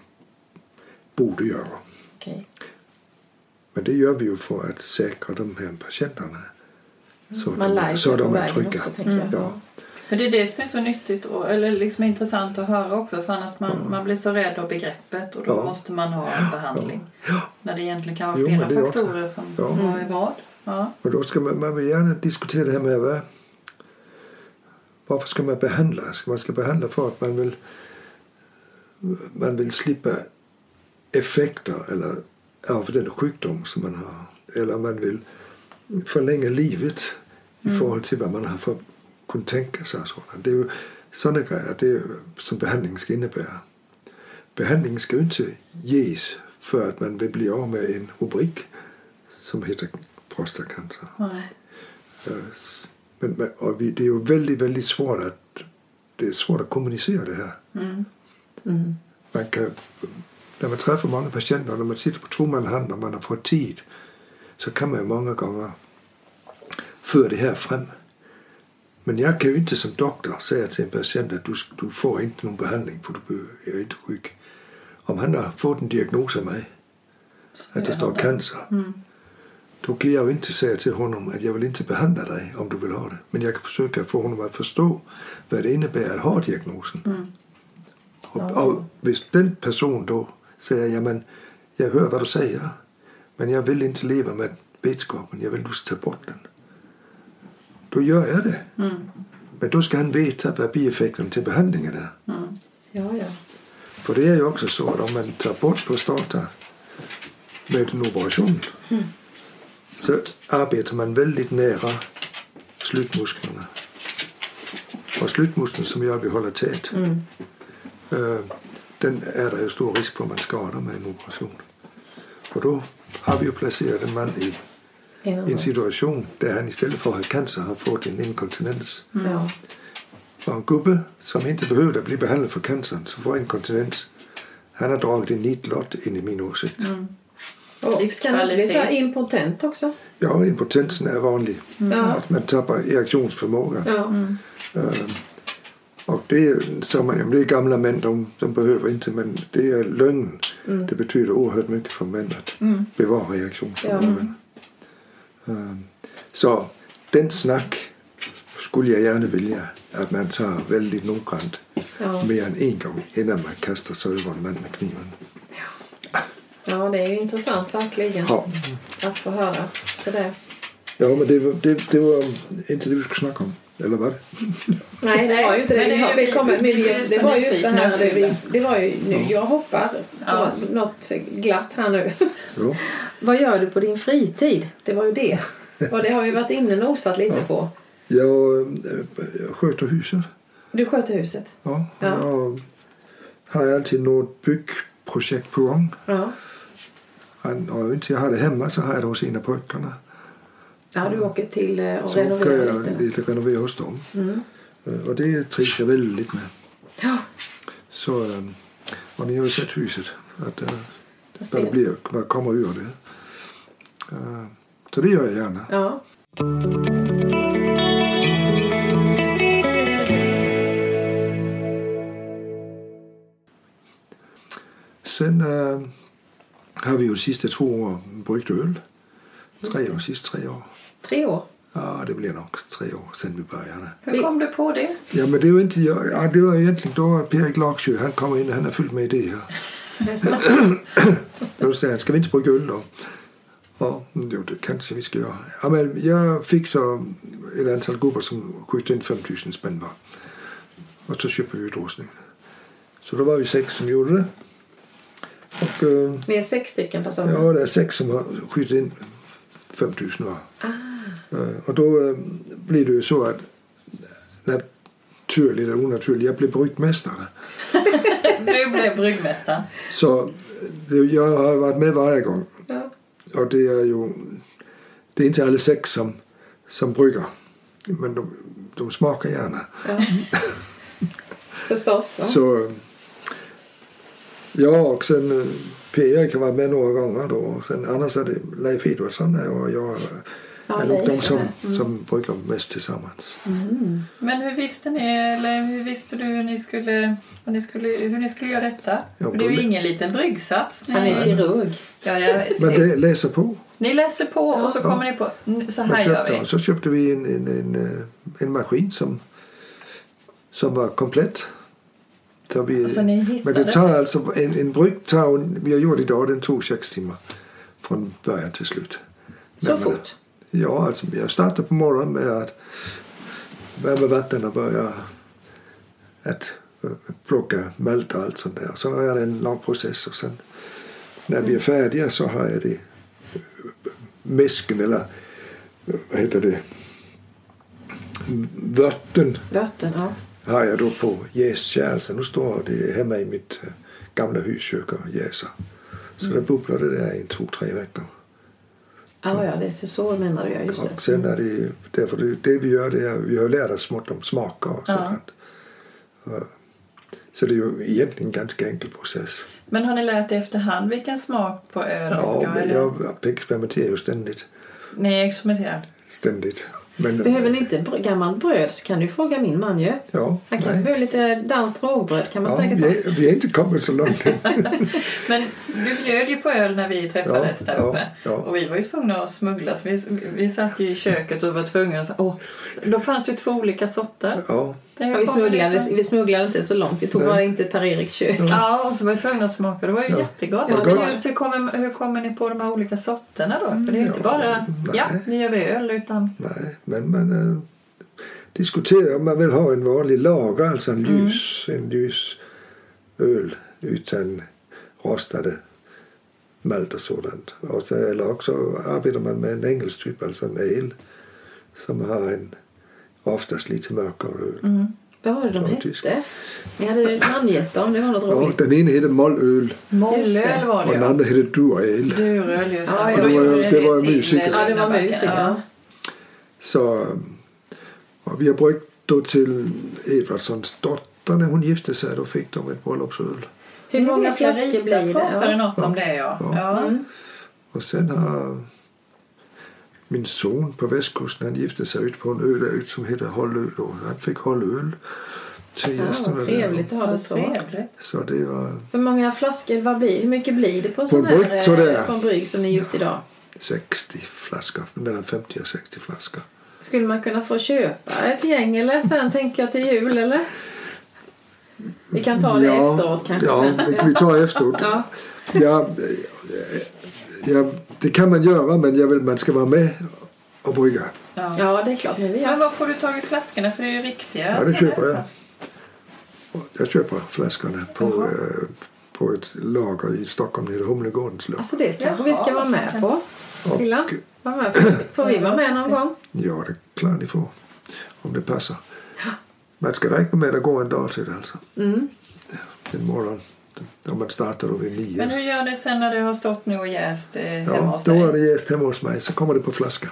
borde göra. Okej. Men det gör vi ju för att säkra de här patienterna. Så, Man de, så de är trygga. också, jag. Ja. För det är det som är så nyttigt och, eller liksom intressant att höra också för annars man, man blir så rädd av begreppet och då Ja. måste man ha en behandling. Ja. När det egentligen kan vara Jo, flera men är också- faktorer som Ja. har i vad. Ja. Och då ska man, man vill gärna diskutera det här med vad, varför ska man behandla? Ska man ska behandla för att man vill, man vill slippa effekter eller av den sjukdom som man har. Eller man vill förlänga livet i förhållande till vad man har för, kunnat tänka sig. Sådant. Det är ju sådana grejer det är, som behandling ska innebära. Behandling ska ju inte ges för att man vill bli av med en rubrik som heter prostatacancer. Nej. Eh, Men, och det är ju väldigt, väldigt svårt att, det är svårt att kommunicera det här. Mm. Mm. Man kan, när man träffar många patienter, när man sitter på två man hand och man har fått tid, så kan man ju många gånger föra det här fram. Men jag kan ju inte som doktor säga till en patient att du, du får inte någon behandling för du är inte sjuk. Om han har fått en diagnos av mig, att det står cancer, Mm. då kan jag ju inte säga till honom att jag vill inte behandla dig om du vill ha det. Men jag kan försöka få honom att förstå vad det innebär att ha diagnosen. Mm. Och, och hvis den person då säger ja, men jag hör vad du säger men jag vill inte leva med vetskapen, jag vill du ta bort den. Då gör jag det. Mm. Men då ska han veta vad bieffekten till behandlingen är. Mm. Ja, ja. För det är ju också så att om man tar bort prostata med en operation så arbetar man väldigt nära slutmusklerna. Och slutmuskeln som gör att vi håller tät, Mm. Den är det ju stor risk för att man skadar med en operation. Och då har vi ju placerat en man i Innan en situation där han istället för att ha cancer har fått en inkontinens. Ja. Och en gubbe som inte behövde bli behandlad för cancern, som får inkontinens, han har dragit en nitlott in i min åsikt. Mm. Och kan det inte bli så impotent också? Ja, impotensen är vanlig. Ja. Att man tappar erektionsförmåga. Ja. Eh, Och det är, man, det är gamla män, de, de behöver inte, men det är lögn. Det betyder oerhört mycket för män att bevara reaktionsförmågan. Eh, Så den snack skulle jag gärna vilja att man tar väldigt noggrant Ja. mer än en gång innan man kastar sig över en man med kniven. ja, det är ju intressant verkligen Ja, att få höra. Så det. ja men det, var- det, det var inte det vi skulle snacka om, eller vad? Nej, det var ju inte det. Men det Vi vi kommer, men vi vi, det var just det här. Det, vi, det var ju nu, jag hoppar på Ja. något glatt här nu. Ja. Vad gör du på din fritid? Det var ju det. Och det har ju varit inne och nosat lite på. Jag, eh, jag sköter huset. Du sköter huset. Ja, Ja. Jag har alltid något byggprojekt på gång. Ja. Och inte jag har det hemma så har jag det hos en av pojkarna. Ja, du åker till eh, och Så renoverar jag lite. lite renovera hos dem. Mm. Eh, Och det trivs jag väldigt med. Ja, Så, eh, och ni har ju sett huset. Att, vad det blir, vad kommer ur det. Så det gör jag gärna. Ja. Sen har vi ju de sista två åren bryggt öl. Tre år, sist tre år. Tre år. Ja, det blir nog tre år sedan vi började. Hur kom du på det? Ja, men det ju inte jag. Ja, det var egentligen då Per-Erik Laksjö, han kommer in, han är fullt med idéer. Då säger han, ska vi inte brygga öl då? Ja, jo, det kanske vi ska göra. Ja, men jag fick så ett antal gubbar som skjuter in 5000 spänn var. Och så köpte vi utrustning. Så då var vi sex som gjorde det. Och eh, Vi är sex stycken personer. ja, det är sex som har skjutit in 5000 var. Ah. Eh, Och då eh, blir det ju så att naturligt eller onaturligt, jag blev bryggmästare. *laughs* Du blev bryggmästare. Så eh, jag har varit med varje gång. Ja. Och det är ju det är inte alla sex som, som brygger. Men de, de smakar gärna. Ja. *laughs* Förstås. Va? Så eh, ja, och sen eh, Per-Erik har varit med några gånger då. Och sen annars är det Leif Edvardsson där och jag Ja, är nog de som. Mm. som brygger mest tillsammans. Men hur visste ni, eller hur visste du hur ni skulle, vad ni skulle, hur ni skulle göra detta? Ja, det är ju det- ingen liten bryggsats. Ni, Han är kirurg. ja, ja, Men det läser på. Ni läser på och så Ja. kommer ni på, "N- så här gör köpte, vi. ja, så köpte vi en, en, en, eh, en maskin som, som var komplett. Så vi, Och så ni men det tar alltså, en, en brygg tar, vi har gjort idag, den tog sex timmar från början till slut. Så Men- fort. Ja, alltså jag startar på morgonen med att värma vatten och börja att eh, plocka malt och allt sånt där. Så är det en lång process och sen när vi är färdiga så har jag det mäsken eller vad heter det vörten Vörten, ja. har jag då på jäskärl. Så nu står det hemma i mitt eh, gamla huskök och jäser. Så det bubblar det där i två, tre veckor. Ah, ja, det är så menar du. Ja, just Och det. sen är det därför det, det vi gör det är vi har lärt oss smått om smaker och sådant. Ja. Så det är ju egentligen en ganska enkel process. Men har ni lärt er efterhand vilken smak på öl Ja, ska men jag experimenterar ju ständigt. Ni experimenterar? Ständigt. Men, Behöver ni inte br- gammalt bröd så kan du fråga min man ju. ja, Han kanske behöver lite danskt rågbröd kan man Ja, säkert vi, vi är inte kommit så långt än. *laughs* Men du bjöd ju på öl när vi träffades Ja, där ja, uppe. ja. Och vi var ju tvungna att smuggla. Så vi, vi satt ju i köket och var tvungna att... Åh, då fanns det ju två olika sorter. Ja, Ja, vi, smugglade, vi smugglade inte så långt. Vi tog Nej. bara inte Per-Eriks kök. Ja, och så var vi tvungna att smaka. Det var ju Ja. jättegott. Ja, just hur kommer, hur kommer ni på de här olika sorterna då? För det är ju inte Ja, bara, nej. ja, nu gör vi öl, utan... nej. Men man äh, diskuterar om man vill ha en vanlig lager, alltså en ljus, en ljus öl utan rostade malt och sådant. Och så, eller också arbetar man med en engelsk typ, alltså en ale som har en oftast lite mörkare öl. Mm. Vad var det de hette? Ni hade namngett dem. Det var något Ja, den ena heter mollöl. Mollöl var och det den ja. andra heter durale. Duröl, just det. Ja, Och Det var- det var musiker. Ja, det var musiker. Ja. Så och vi har bryggt då till Edvardssons dotter när hon gifte sig. Då fick de ett bröllopsöl. Hur många flaskor blir det? pratade Ja. något om det ja. Ja. ja. Mm. Och sen har min son på västkusten, han gifte sig ut på en ö där ute som heter Hållö. Han fick hållöl till Ja, gästerna där. trevligt att ha det så. Trevligt. Så det var Hur många flaskor, vad blir, hur mycket blir det på en På sån här brygg, så det eh, är. på en brygg som ni gjort idag? 60 flaskor, mellan 50 och 60 flaskor. Skulle man kunna få köpa ett gäng eller sen tänker jag till jul eller? Vi kan ta det efteråt kanske. Ja, det kan vi ta efteråt. *laughs* Ja. Ja, ja, det kan man göra men jag vill man ska vara med och brygga. Ja. Ja, det är klart. Men vi Men var får du tag i flaskorna? För det är ju riktiga. Ja, det köper jag. Jag köper flaskorna på, eh, på ett lager i Stockholm, nere i Humlegårdens låg. Alltså det kanske vi ska vara med på. Och, Lilla, var med. Får, får vi vara med någon gång? ja, det är klart ni får. Om det passar. Man ska räkna med att går en dag det alltså. Mm. En morgon. Om man startar då vid nio. Men hur gör ni sen när det har stått nu och jäst eh, hemma Ja, hos då är dig? det jäst hemma hos mig så kommer det på flaska.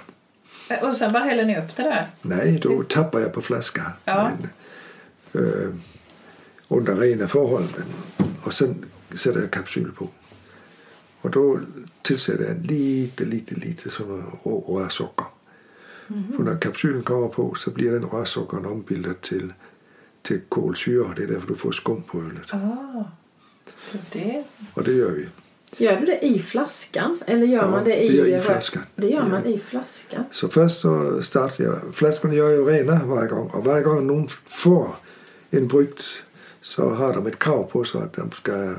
Eh, Och sen bara häller ni upp det där? Nej, då tappar jag på flaska. Ja. Men, eh, under rena förhållanden. Och sen sätter jag kapsyl på. Och då tillsätter jag lite, lite, lite sån rå rörsocker. För när kapsylen kommer på så blir den rörsockern ombildad till, till kolsyra. Det är därför du får skum på ölet. Ah, det är det. Det gör vi. Gör du det i flaskan? Eller gör Ja, man det det i... gör jag i flaskan. Det gör man Ja. i flaskan. Så först så startar jag. Flaskorna gör jag rena varje gång. Och varje gång någon får en brygd så har de ett krav på sig att de ska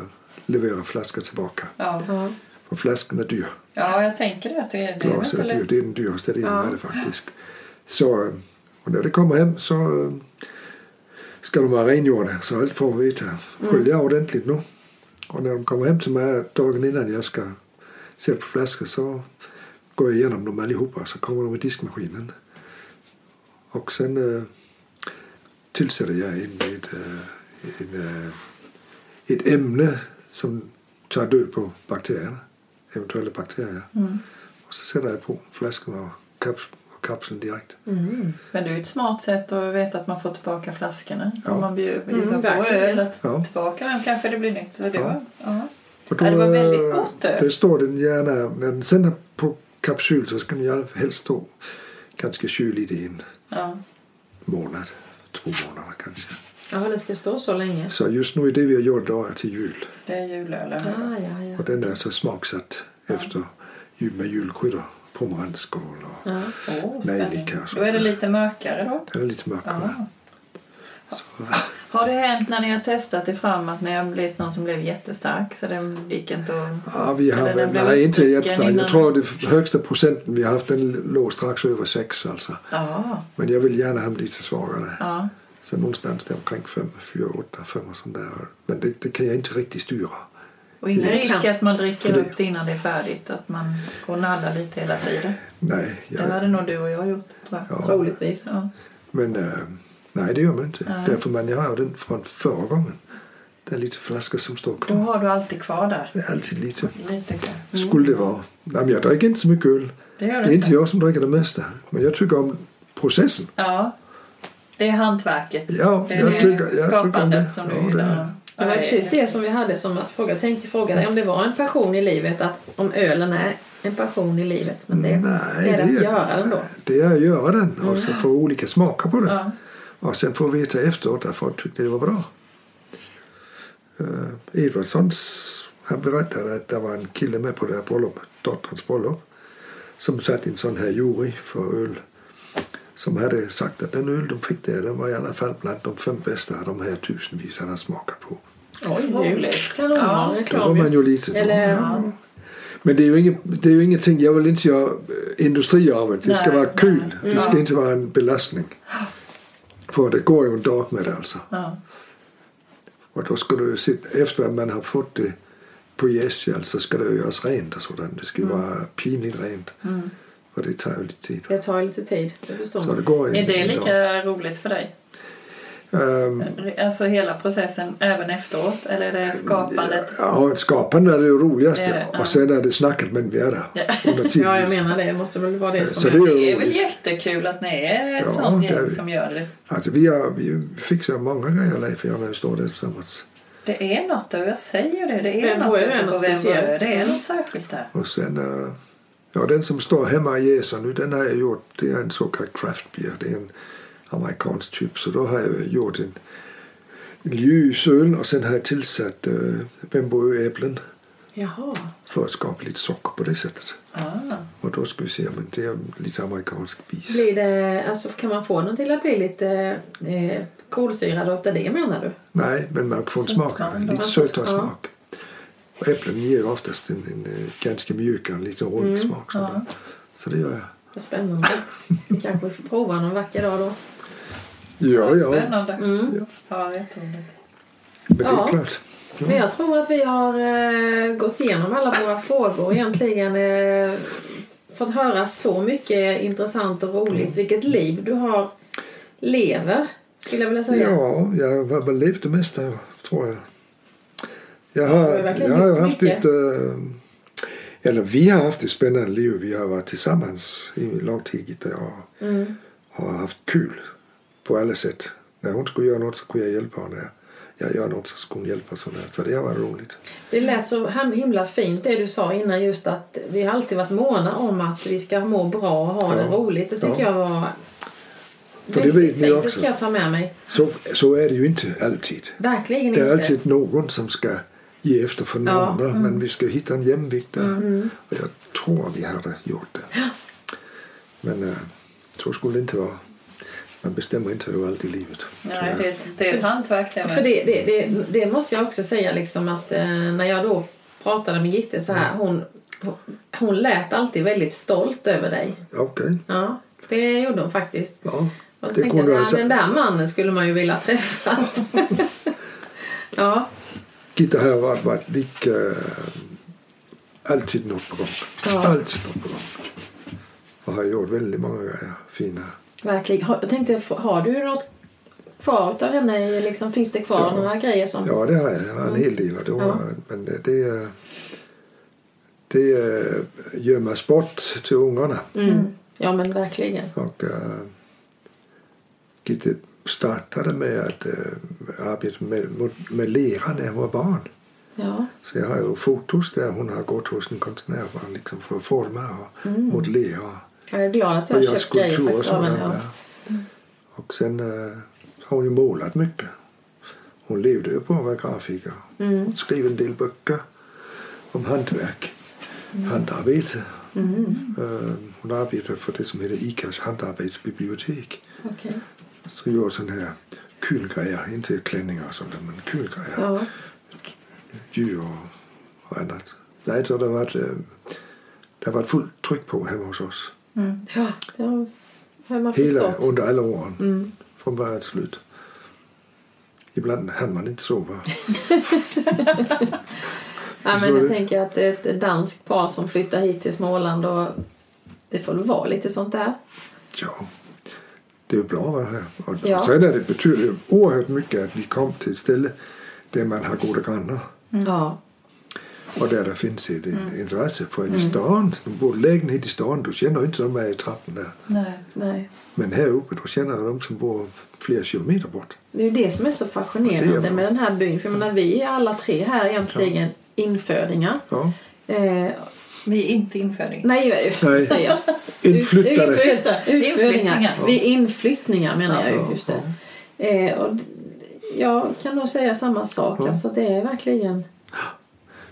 leverera flaskor tillbaka. Ja. Ja. För flaskan är dyr. Ja, jag tänker det. Att det, är Glas inte är dyr. lätt. Det är den dyraste delen Ja. faktiskt. Så, och när det kommer hem så ska de vara rengjorda. Så allt får vi veta. Skölja ordentligt nu. Och när de kommer hem till mig dagen innan jag ska sätta på flaskor så går jag igenom dem allihopa. Så kommer de i diskmaskinen. Och sen eh, tillsätter jag in ett, eh, en, eh, ett ämne som tar död på bakterierna. Eventuella bakterier. Mm. Och så sätter jag på flaskorna och, kaps och kapseln direkt. Mm. Men det är ju ett smart sätt att veta att man får tillbaka flaskorna. Ja. Om man bjuder Mm, på verkligen. öl. Att Ja. Tillbaka den kanske det blir nytt. Det, Ja. ja. Och Ja, det var väldigt eh, gott öl. Det står den gärna, när den sen är på kapsyl så ska den gärna helst stå ganska kylig i en Ja. månad, två månader kanske. Ja, det ska stå så länge. Så just nu är det vi har gjort är till jul. Det är julölen. Ah, ja, ja. Och den är så smaksatt efter jul med julkryddor, pomeranskål och ja. Nejlika och. Då är det lite mörkare då. Den är lite mörkare. Ja. Så, Har det hänt när ni har testat det fram att ni har blivit någon som blev jättestark så den gick inte att... ja, vi har den nej inte jättestark. innan. Jag tror det högsta procenten vi har haft den låg strax över sex alltså. Ja, Men jag vill gärna ha dem lite svagare. ja. Så någonstans där omkring 5, 4, 8, 5 och sånt där. Men det, det kan jag inte riktigt styra. Och ingen Det risk kan- att man dricker det- upp det innan det är färdigt. Att man går och nallar lite hela tiden. Nej, Det hade jag, nog du och jag gjort tror jag. Ja. Troligtvis. Ja. men äh, nej det gör man inte. Nej. Därför man jag har den från förra gången. Det är lite flaskor som står Då kvar. har du alltid kvar där. Det är alltid lite. Lite kvar. Skulle det vara. Nej, men jag dricker inte så mycket öl. Det Det är inte jag som dricker det mesta. Men jag tycker om processen. Ja. Det är hantverket. Ja, det är jag det tycker, jag skapandet det. som du Ja, det gillar. är. Det var precis det som vi hade som att fråga. Tänkte fråga dig om det var en passion i livet. Att om ölen är en passion i livet. Men det, Nej, det är det att göra den då. Det är att göra den och så få olika smaker på det. Ja. Och sen får vi veta efteråt att folk tyckte det var bra. Uh, Edvardssons, han berättade att det var en kille med på det här bröllopet, dotterns bröllop, som satt i en sån här jury för öl. Som hade sagt att den öl de fick där, den var i alla fall bland de fem bästa av de här tusenvis han hade smakat på. Oj, Roligt. Kanon, Ja. Då var reklam man ju. ju lite... Eller, ja. Men det är ju inget, det är ju ingenting, jag vill inte göra eh, industri av det. Det ska vara kul. nej. Det ska Ja. inte vara en belastning. För det går ju en dag med det alltså. Ja. Och då ska du sitta, efter att man har fått det på gästgäll så ska det göras rent och sådant. Det ska ju vara pinigt rent. Mm. Och det tar ju lite tid. det tar lite tid. Det förstår Så man. det går en, Är det lika dag. roligt för dig? Ehm, Alltså hela processen även efteråt? Eller är det skapandet? Ja, skapande är det roligaste. Det är det, ja. Och sen är det snacket med är där. Ja. Under *laughs* tiden. Ja, jag menar det. Det måste väl vara det som Så är... det är Det är väl jättekul att ni är ett Ja, sånt det är gäng vi. som gör det. Alltså, vi, har, vi fixar många grejer Leif och jag när vi står där tillsammans. Det är något och jag säger det. Det är något Vem var speciellt. det? Är något särskilt där. Och sen, eh, ja den som står hemma i Gesa nu, den har jag gjort, det är en så kallad craft beer. Det är en amerikansk typ. Så då har jag gjort en, en ljus öl och sen har jag tillsatt uh, Vemboöäpplen Jaha. för att skapa lite socker på det sättet. Ah. Och då ska vi se, men det är lite amerikansk bis. Blir det, alltså, kan man få den till att bli lite eh, kolsyrad utav det menar du? Nej, men man får en smak, lite sötare smak. Och äpplen ger oftast en, en, eh, ganska mjuk, en lite rund Mm, smak. sådär. ja. Så det gör jag. Vad spännande. Vi kanske får prova någon vacker dag då. Ja, ja. Spännande. Mm. Ja. Ja, jätteroligt. Men det är Ja. klart. Men jag tror att vi har eh, gått igenom alla våra *laughs* frågor egentligen. Eh, fått höra så mycket intressant och roligt. Vilket liv du har lever, skulle jag vilja säga. Ja, jag har väl levt det mesta, tror jag. Jag Ja, har, det jag har haft mycket. ett... eh, eller vi har haft ett spännande liv. Vi har varit tillsammans i lång tid. Gitta, och Mm. har haft kul på alla sätt. När hon skulle göra något så kunde jag hjälpa henne. Jag gör något så skulle hon hjälpa. Sådär. Så det varit roligt. Det lät så himla fint det du sa innan just att vi har alltid varit måna om att vi ska må bra och ha det Ja. roligt. Det tycker Ja. jag var För det vet ni fint. Det också. ska jag ta med mig. Så, så är det ju inte alltid. Verkligen Det är inte. alltid någon som ska ge efter för den Ja, andra. Men vi ska hitta en jämvikt där. Mm. Och jag tror vi hade gjort det. Men äh, så skulle det inte vara. Man bestämmer inte över allt i livet. Nej, det, det är ett hantverk det För det, det, det, det måste jag också säga liksom att eh, när jag då pratade med Gitte så här. Hon, hon lät alltid väldigt stolt över dig. Okej. Ja, det gjorde hon faktiskt. Ja, Och så det tänkte kunde jag, ja, säga. den där mannen skulle man ju vilja träffa. *laughs* ja, Gitta har varit, varit lika... äh, alltid något på gång. Ja. Alltid något på gång. Och har gjort väldigt många grejer. Fina. verkligen. Har- Jag tänkte, har du något kvar av henne? Liksom, finns det kvar Ja. några grejer som... Ja, det har jag. Jag har en hel del. Var, Ja. Men det, det, det äh, gömmer sport till ungarna. Mm. Ja, men verkligen. Och äh, Gitte startade med att äh, arbeta med, med, lera när hon var barn. Ja, Så jag har ju fotos där hon har gått hos en konstnär för, liksom, för att forma och Mm. modellera. jag är glad att jag har köpt grejer av henne. Ja. Och sen äh, har hon ju målat mycket. Hon levde ju på att vara grafiker. Mm. Hon skrev en del böcker om hantverk, handarbete. Mm. Äh, hon arbetade för det som heter ICAs handarbetsbibliotek. Okej. Så gjorde sådana här kul grejer, inte klänningar och sånt men kul grejer. Ja. djur och, och annat. Nej, så det har varit, eh, det har varit fullt tryck på hemma hos oss. Mm. ja, det har man Hela, förstått. under alla åren. Mm. Från början till slut. Ibland hann man inte sova. *laughs* Ja, men jag tänker att det är ett danskt par som flyttar hit till Småland och det får väl vara lite sånt där. Ja, det är bra att vara här. Och Ja. sen är det betyder det oerhört mycket att vi kom till ett ställe där man har goda grannar. Ja, Och där det finns ett intresse. För i stan, de bor lägenhet i stan, du känner inte de här i trappen där. Nej. nej. Men här uppe, då känner de som bor flera kilometer bort. Det är ju det som är så Ja, fascinerande är med den här byn. För jag menar, vi är alla tre här egentligen infödingar. Ja. Eh, Vi är inte infödingar. nej, Nej. säger jag. Inflyttade. Utflyttningar. Vi är inflyttningar menar jag ju. Ja, Just det. Eh, och jag kan nog säga samma sak. Ja. Alltså, det är verkligen...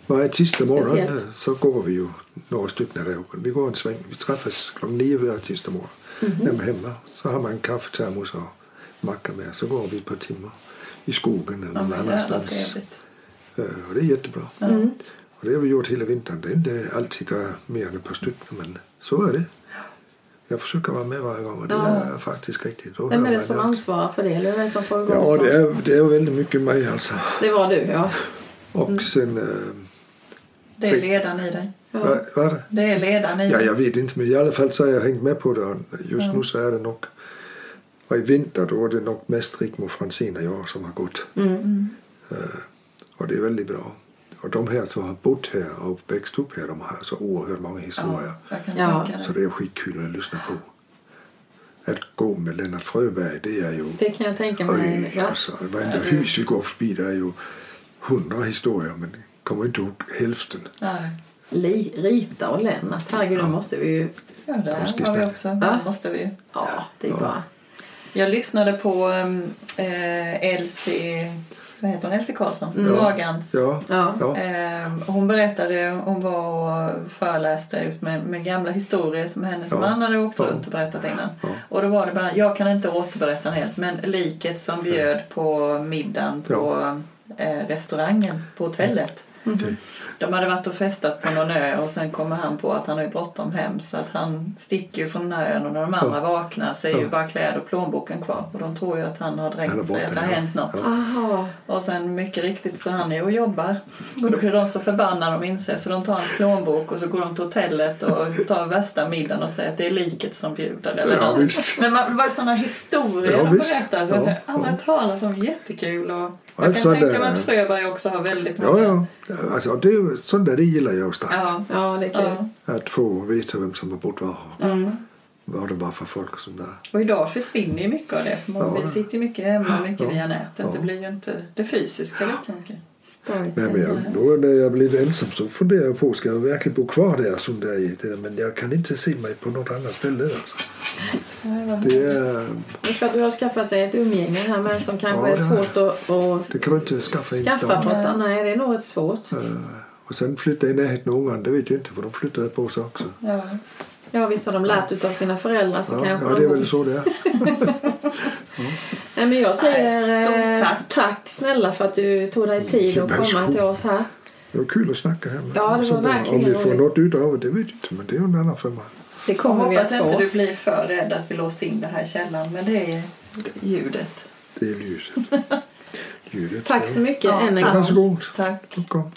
Varje tisdag morgon eh, så går vi ju några stycken där uppe. Vi går en sväng. Vi träffas klockan nio varje tisdag morgon. Mhm. När man är hemma så har man en kaffetermos och macka med. Så går vi ett par timmar i skogen eller någon annanstans. trevligt. Eh, Och det är jättebra. Mm. Och det har vi gjort hela vintern. Det är inte alltid det är mer än ett par stycken men så är det. Jag försöker vara med varje gång och det Ja. är faktiskt riktigt. Då Vem är det som allt. ansvarar för det? Eller vem som får igång Ja, det är, det är väldigt mycket mig alltså. det var du, ja. Och Mm. sen... eh, Det är ledaren i dig. ja. vad, vad är det? Det är ledaren i Ja, dig. jag vet inte, men i alla fall så har jag hängt med på det. Och Just Ja. nu så är det nog Och i vinter då är det nog mest Rigmor Franzén och jag som har gått. Mm. Eh, och det är väldigt bra. Och de här som har bott här och växt upp här, de har så oerhört många historier. Ja, Ja. Så det. är skitkul att lyssna på. Att gå med Lennart Fröberg, det är ju... Det kan jag tänka mig. Oj, Ja. alltså, varenda hus vi går förbi, det är ju hundra historier, men kommer inte ihåg hälften. Nej. Li, Rita och Lennart, herregud, då måste vi ju... Ja, det har vi också. Ja. Det måste vi ju. Ja, det är bara... Jag lyssnade på um, eh, Elsie, vad heter hon? Elsie Karlsson, Mm. Dragans. Ja, Ja. ja. Ehm, hon berättade, hon var och föreläste just med, med gamla historier som hennes Ja. man hade åkt Ja. runt och berättat innan. Ja. Och då var det bara, jag kan inte återberätta den helt, men liket som bjöd på middagen på eh, restaurangen på hotellet. Okej. De hade varit och festat på någon ö och sen kommer han på att han har ju bråttom hem så att han sticker ju från den här ön och när de andra vaknar så är ju Ja. bara kläder och plånboken kvar och de tror ju att han har dränkt sig, att det har ja. hänt något. Ja. Och sen mycket riktigt så han är och jobbar. Och då blir de så förbannade de inser så de tar hans plånbok och så går de till hotellet och tar värsta middagen och säger att det är liket som bjuder. Eller Ja, visst. Men man, det var sådana historier Ja, de berättar så Ja, att jag ja. talas om. Jättekul. Och jag kan tänka det- mig att Fröberg också har väldigt många. Ja, ja. Alltså, det, är- sånt där det gillar jag starkt. Ja. Ja, det är kul. ja. Att få veta vem som har bott var. Mm. Vad det var för folk och sånt där. Och idag försvinner ju mycket av det. Man, Ja. Vi sitter ju mycket hemma, mycket Ja. via nätet. Ja. Det blir ju inte det fysiska lika mycket. Nej, men jag, då när jag blir lite ensam så funderar jag på, ska jag verkligen bo kvar där som det är? i det? Men jag kan inte se mig på något annat ställe. Alltså. Det, är, Det är klart du har skaffat sig ett umgänge här med som kanske Ja, är svårt att, att det kan du inte skaffa skaffa på ingenstans. ett Nej, det är nog svårt. Eh, Och sen flytta i närheten av ungarna, det vet jag inte för de flyttade på sig också. Ja. Ja, visst har de lärt utav sina föräldrar så Ja, kanske ja det är väl så det är. *laughs* Nej, men jag säger eh, tack. tack snälla för att du tog dig tid att komma till oss här. Det var kul att snacka här med Ja, det var verkligen Om vi får roligt. något ut av det, vet jag inte. Men det är en annan femma. Det Jag kommer vi hoppas att inte få. du blir för rädd att vi låst in det här i källaren. Men det är ljudet. Det är ljuset. *laughs* Ljudet. Tack så mycket Ja, än en tack. gång. Varsågod. Tack. Kom.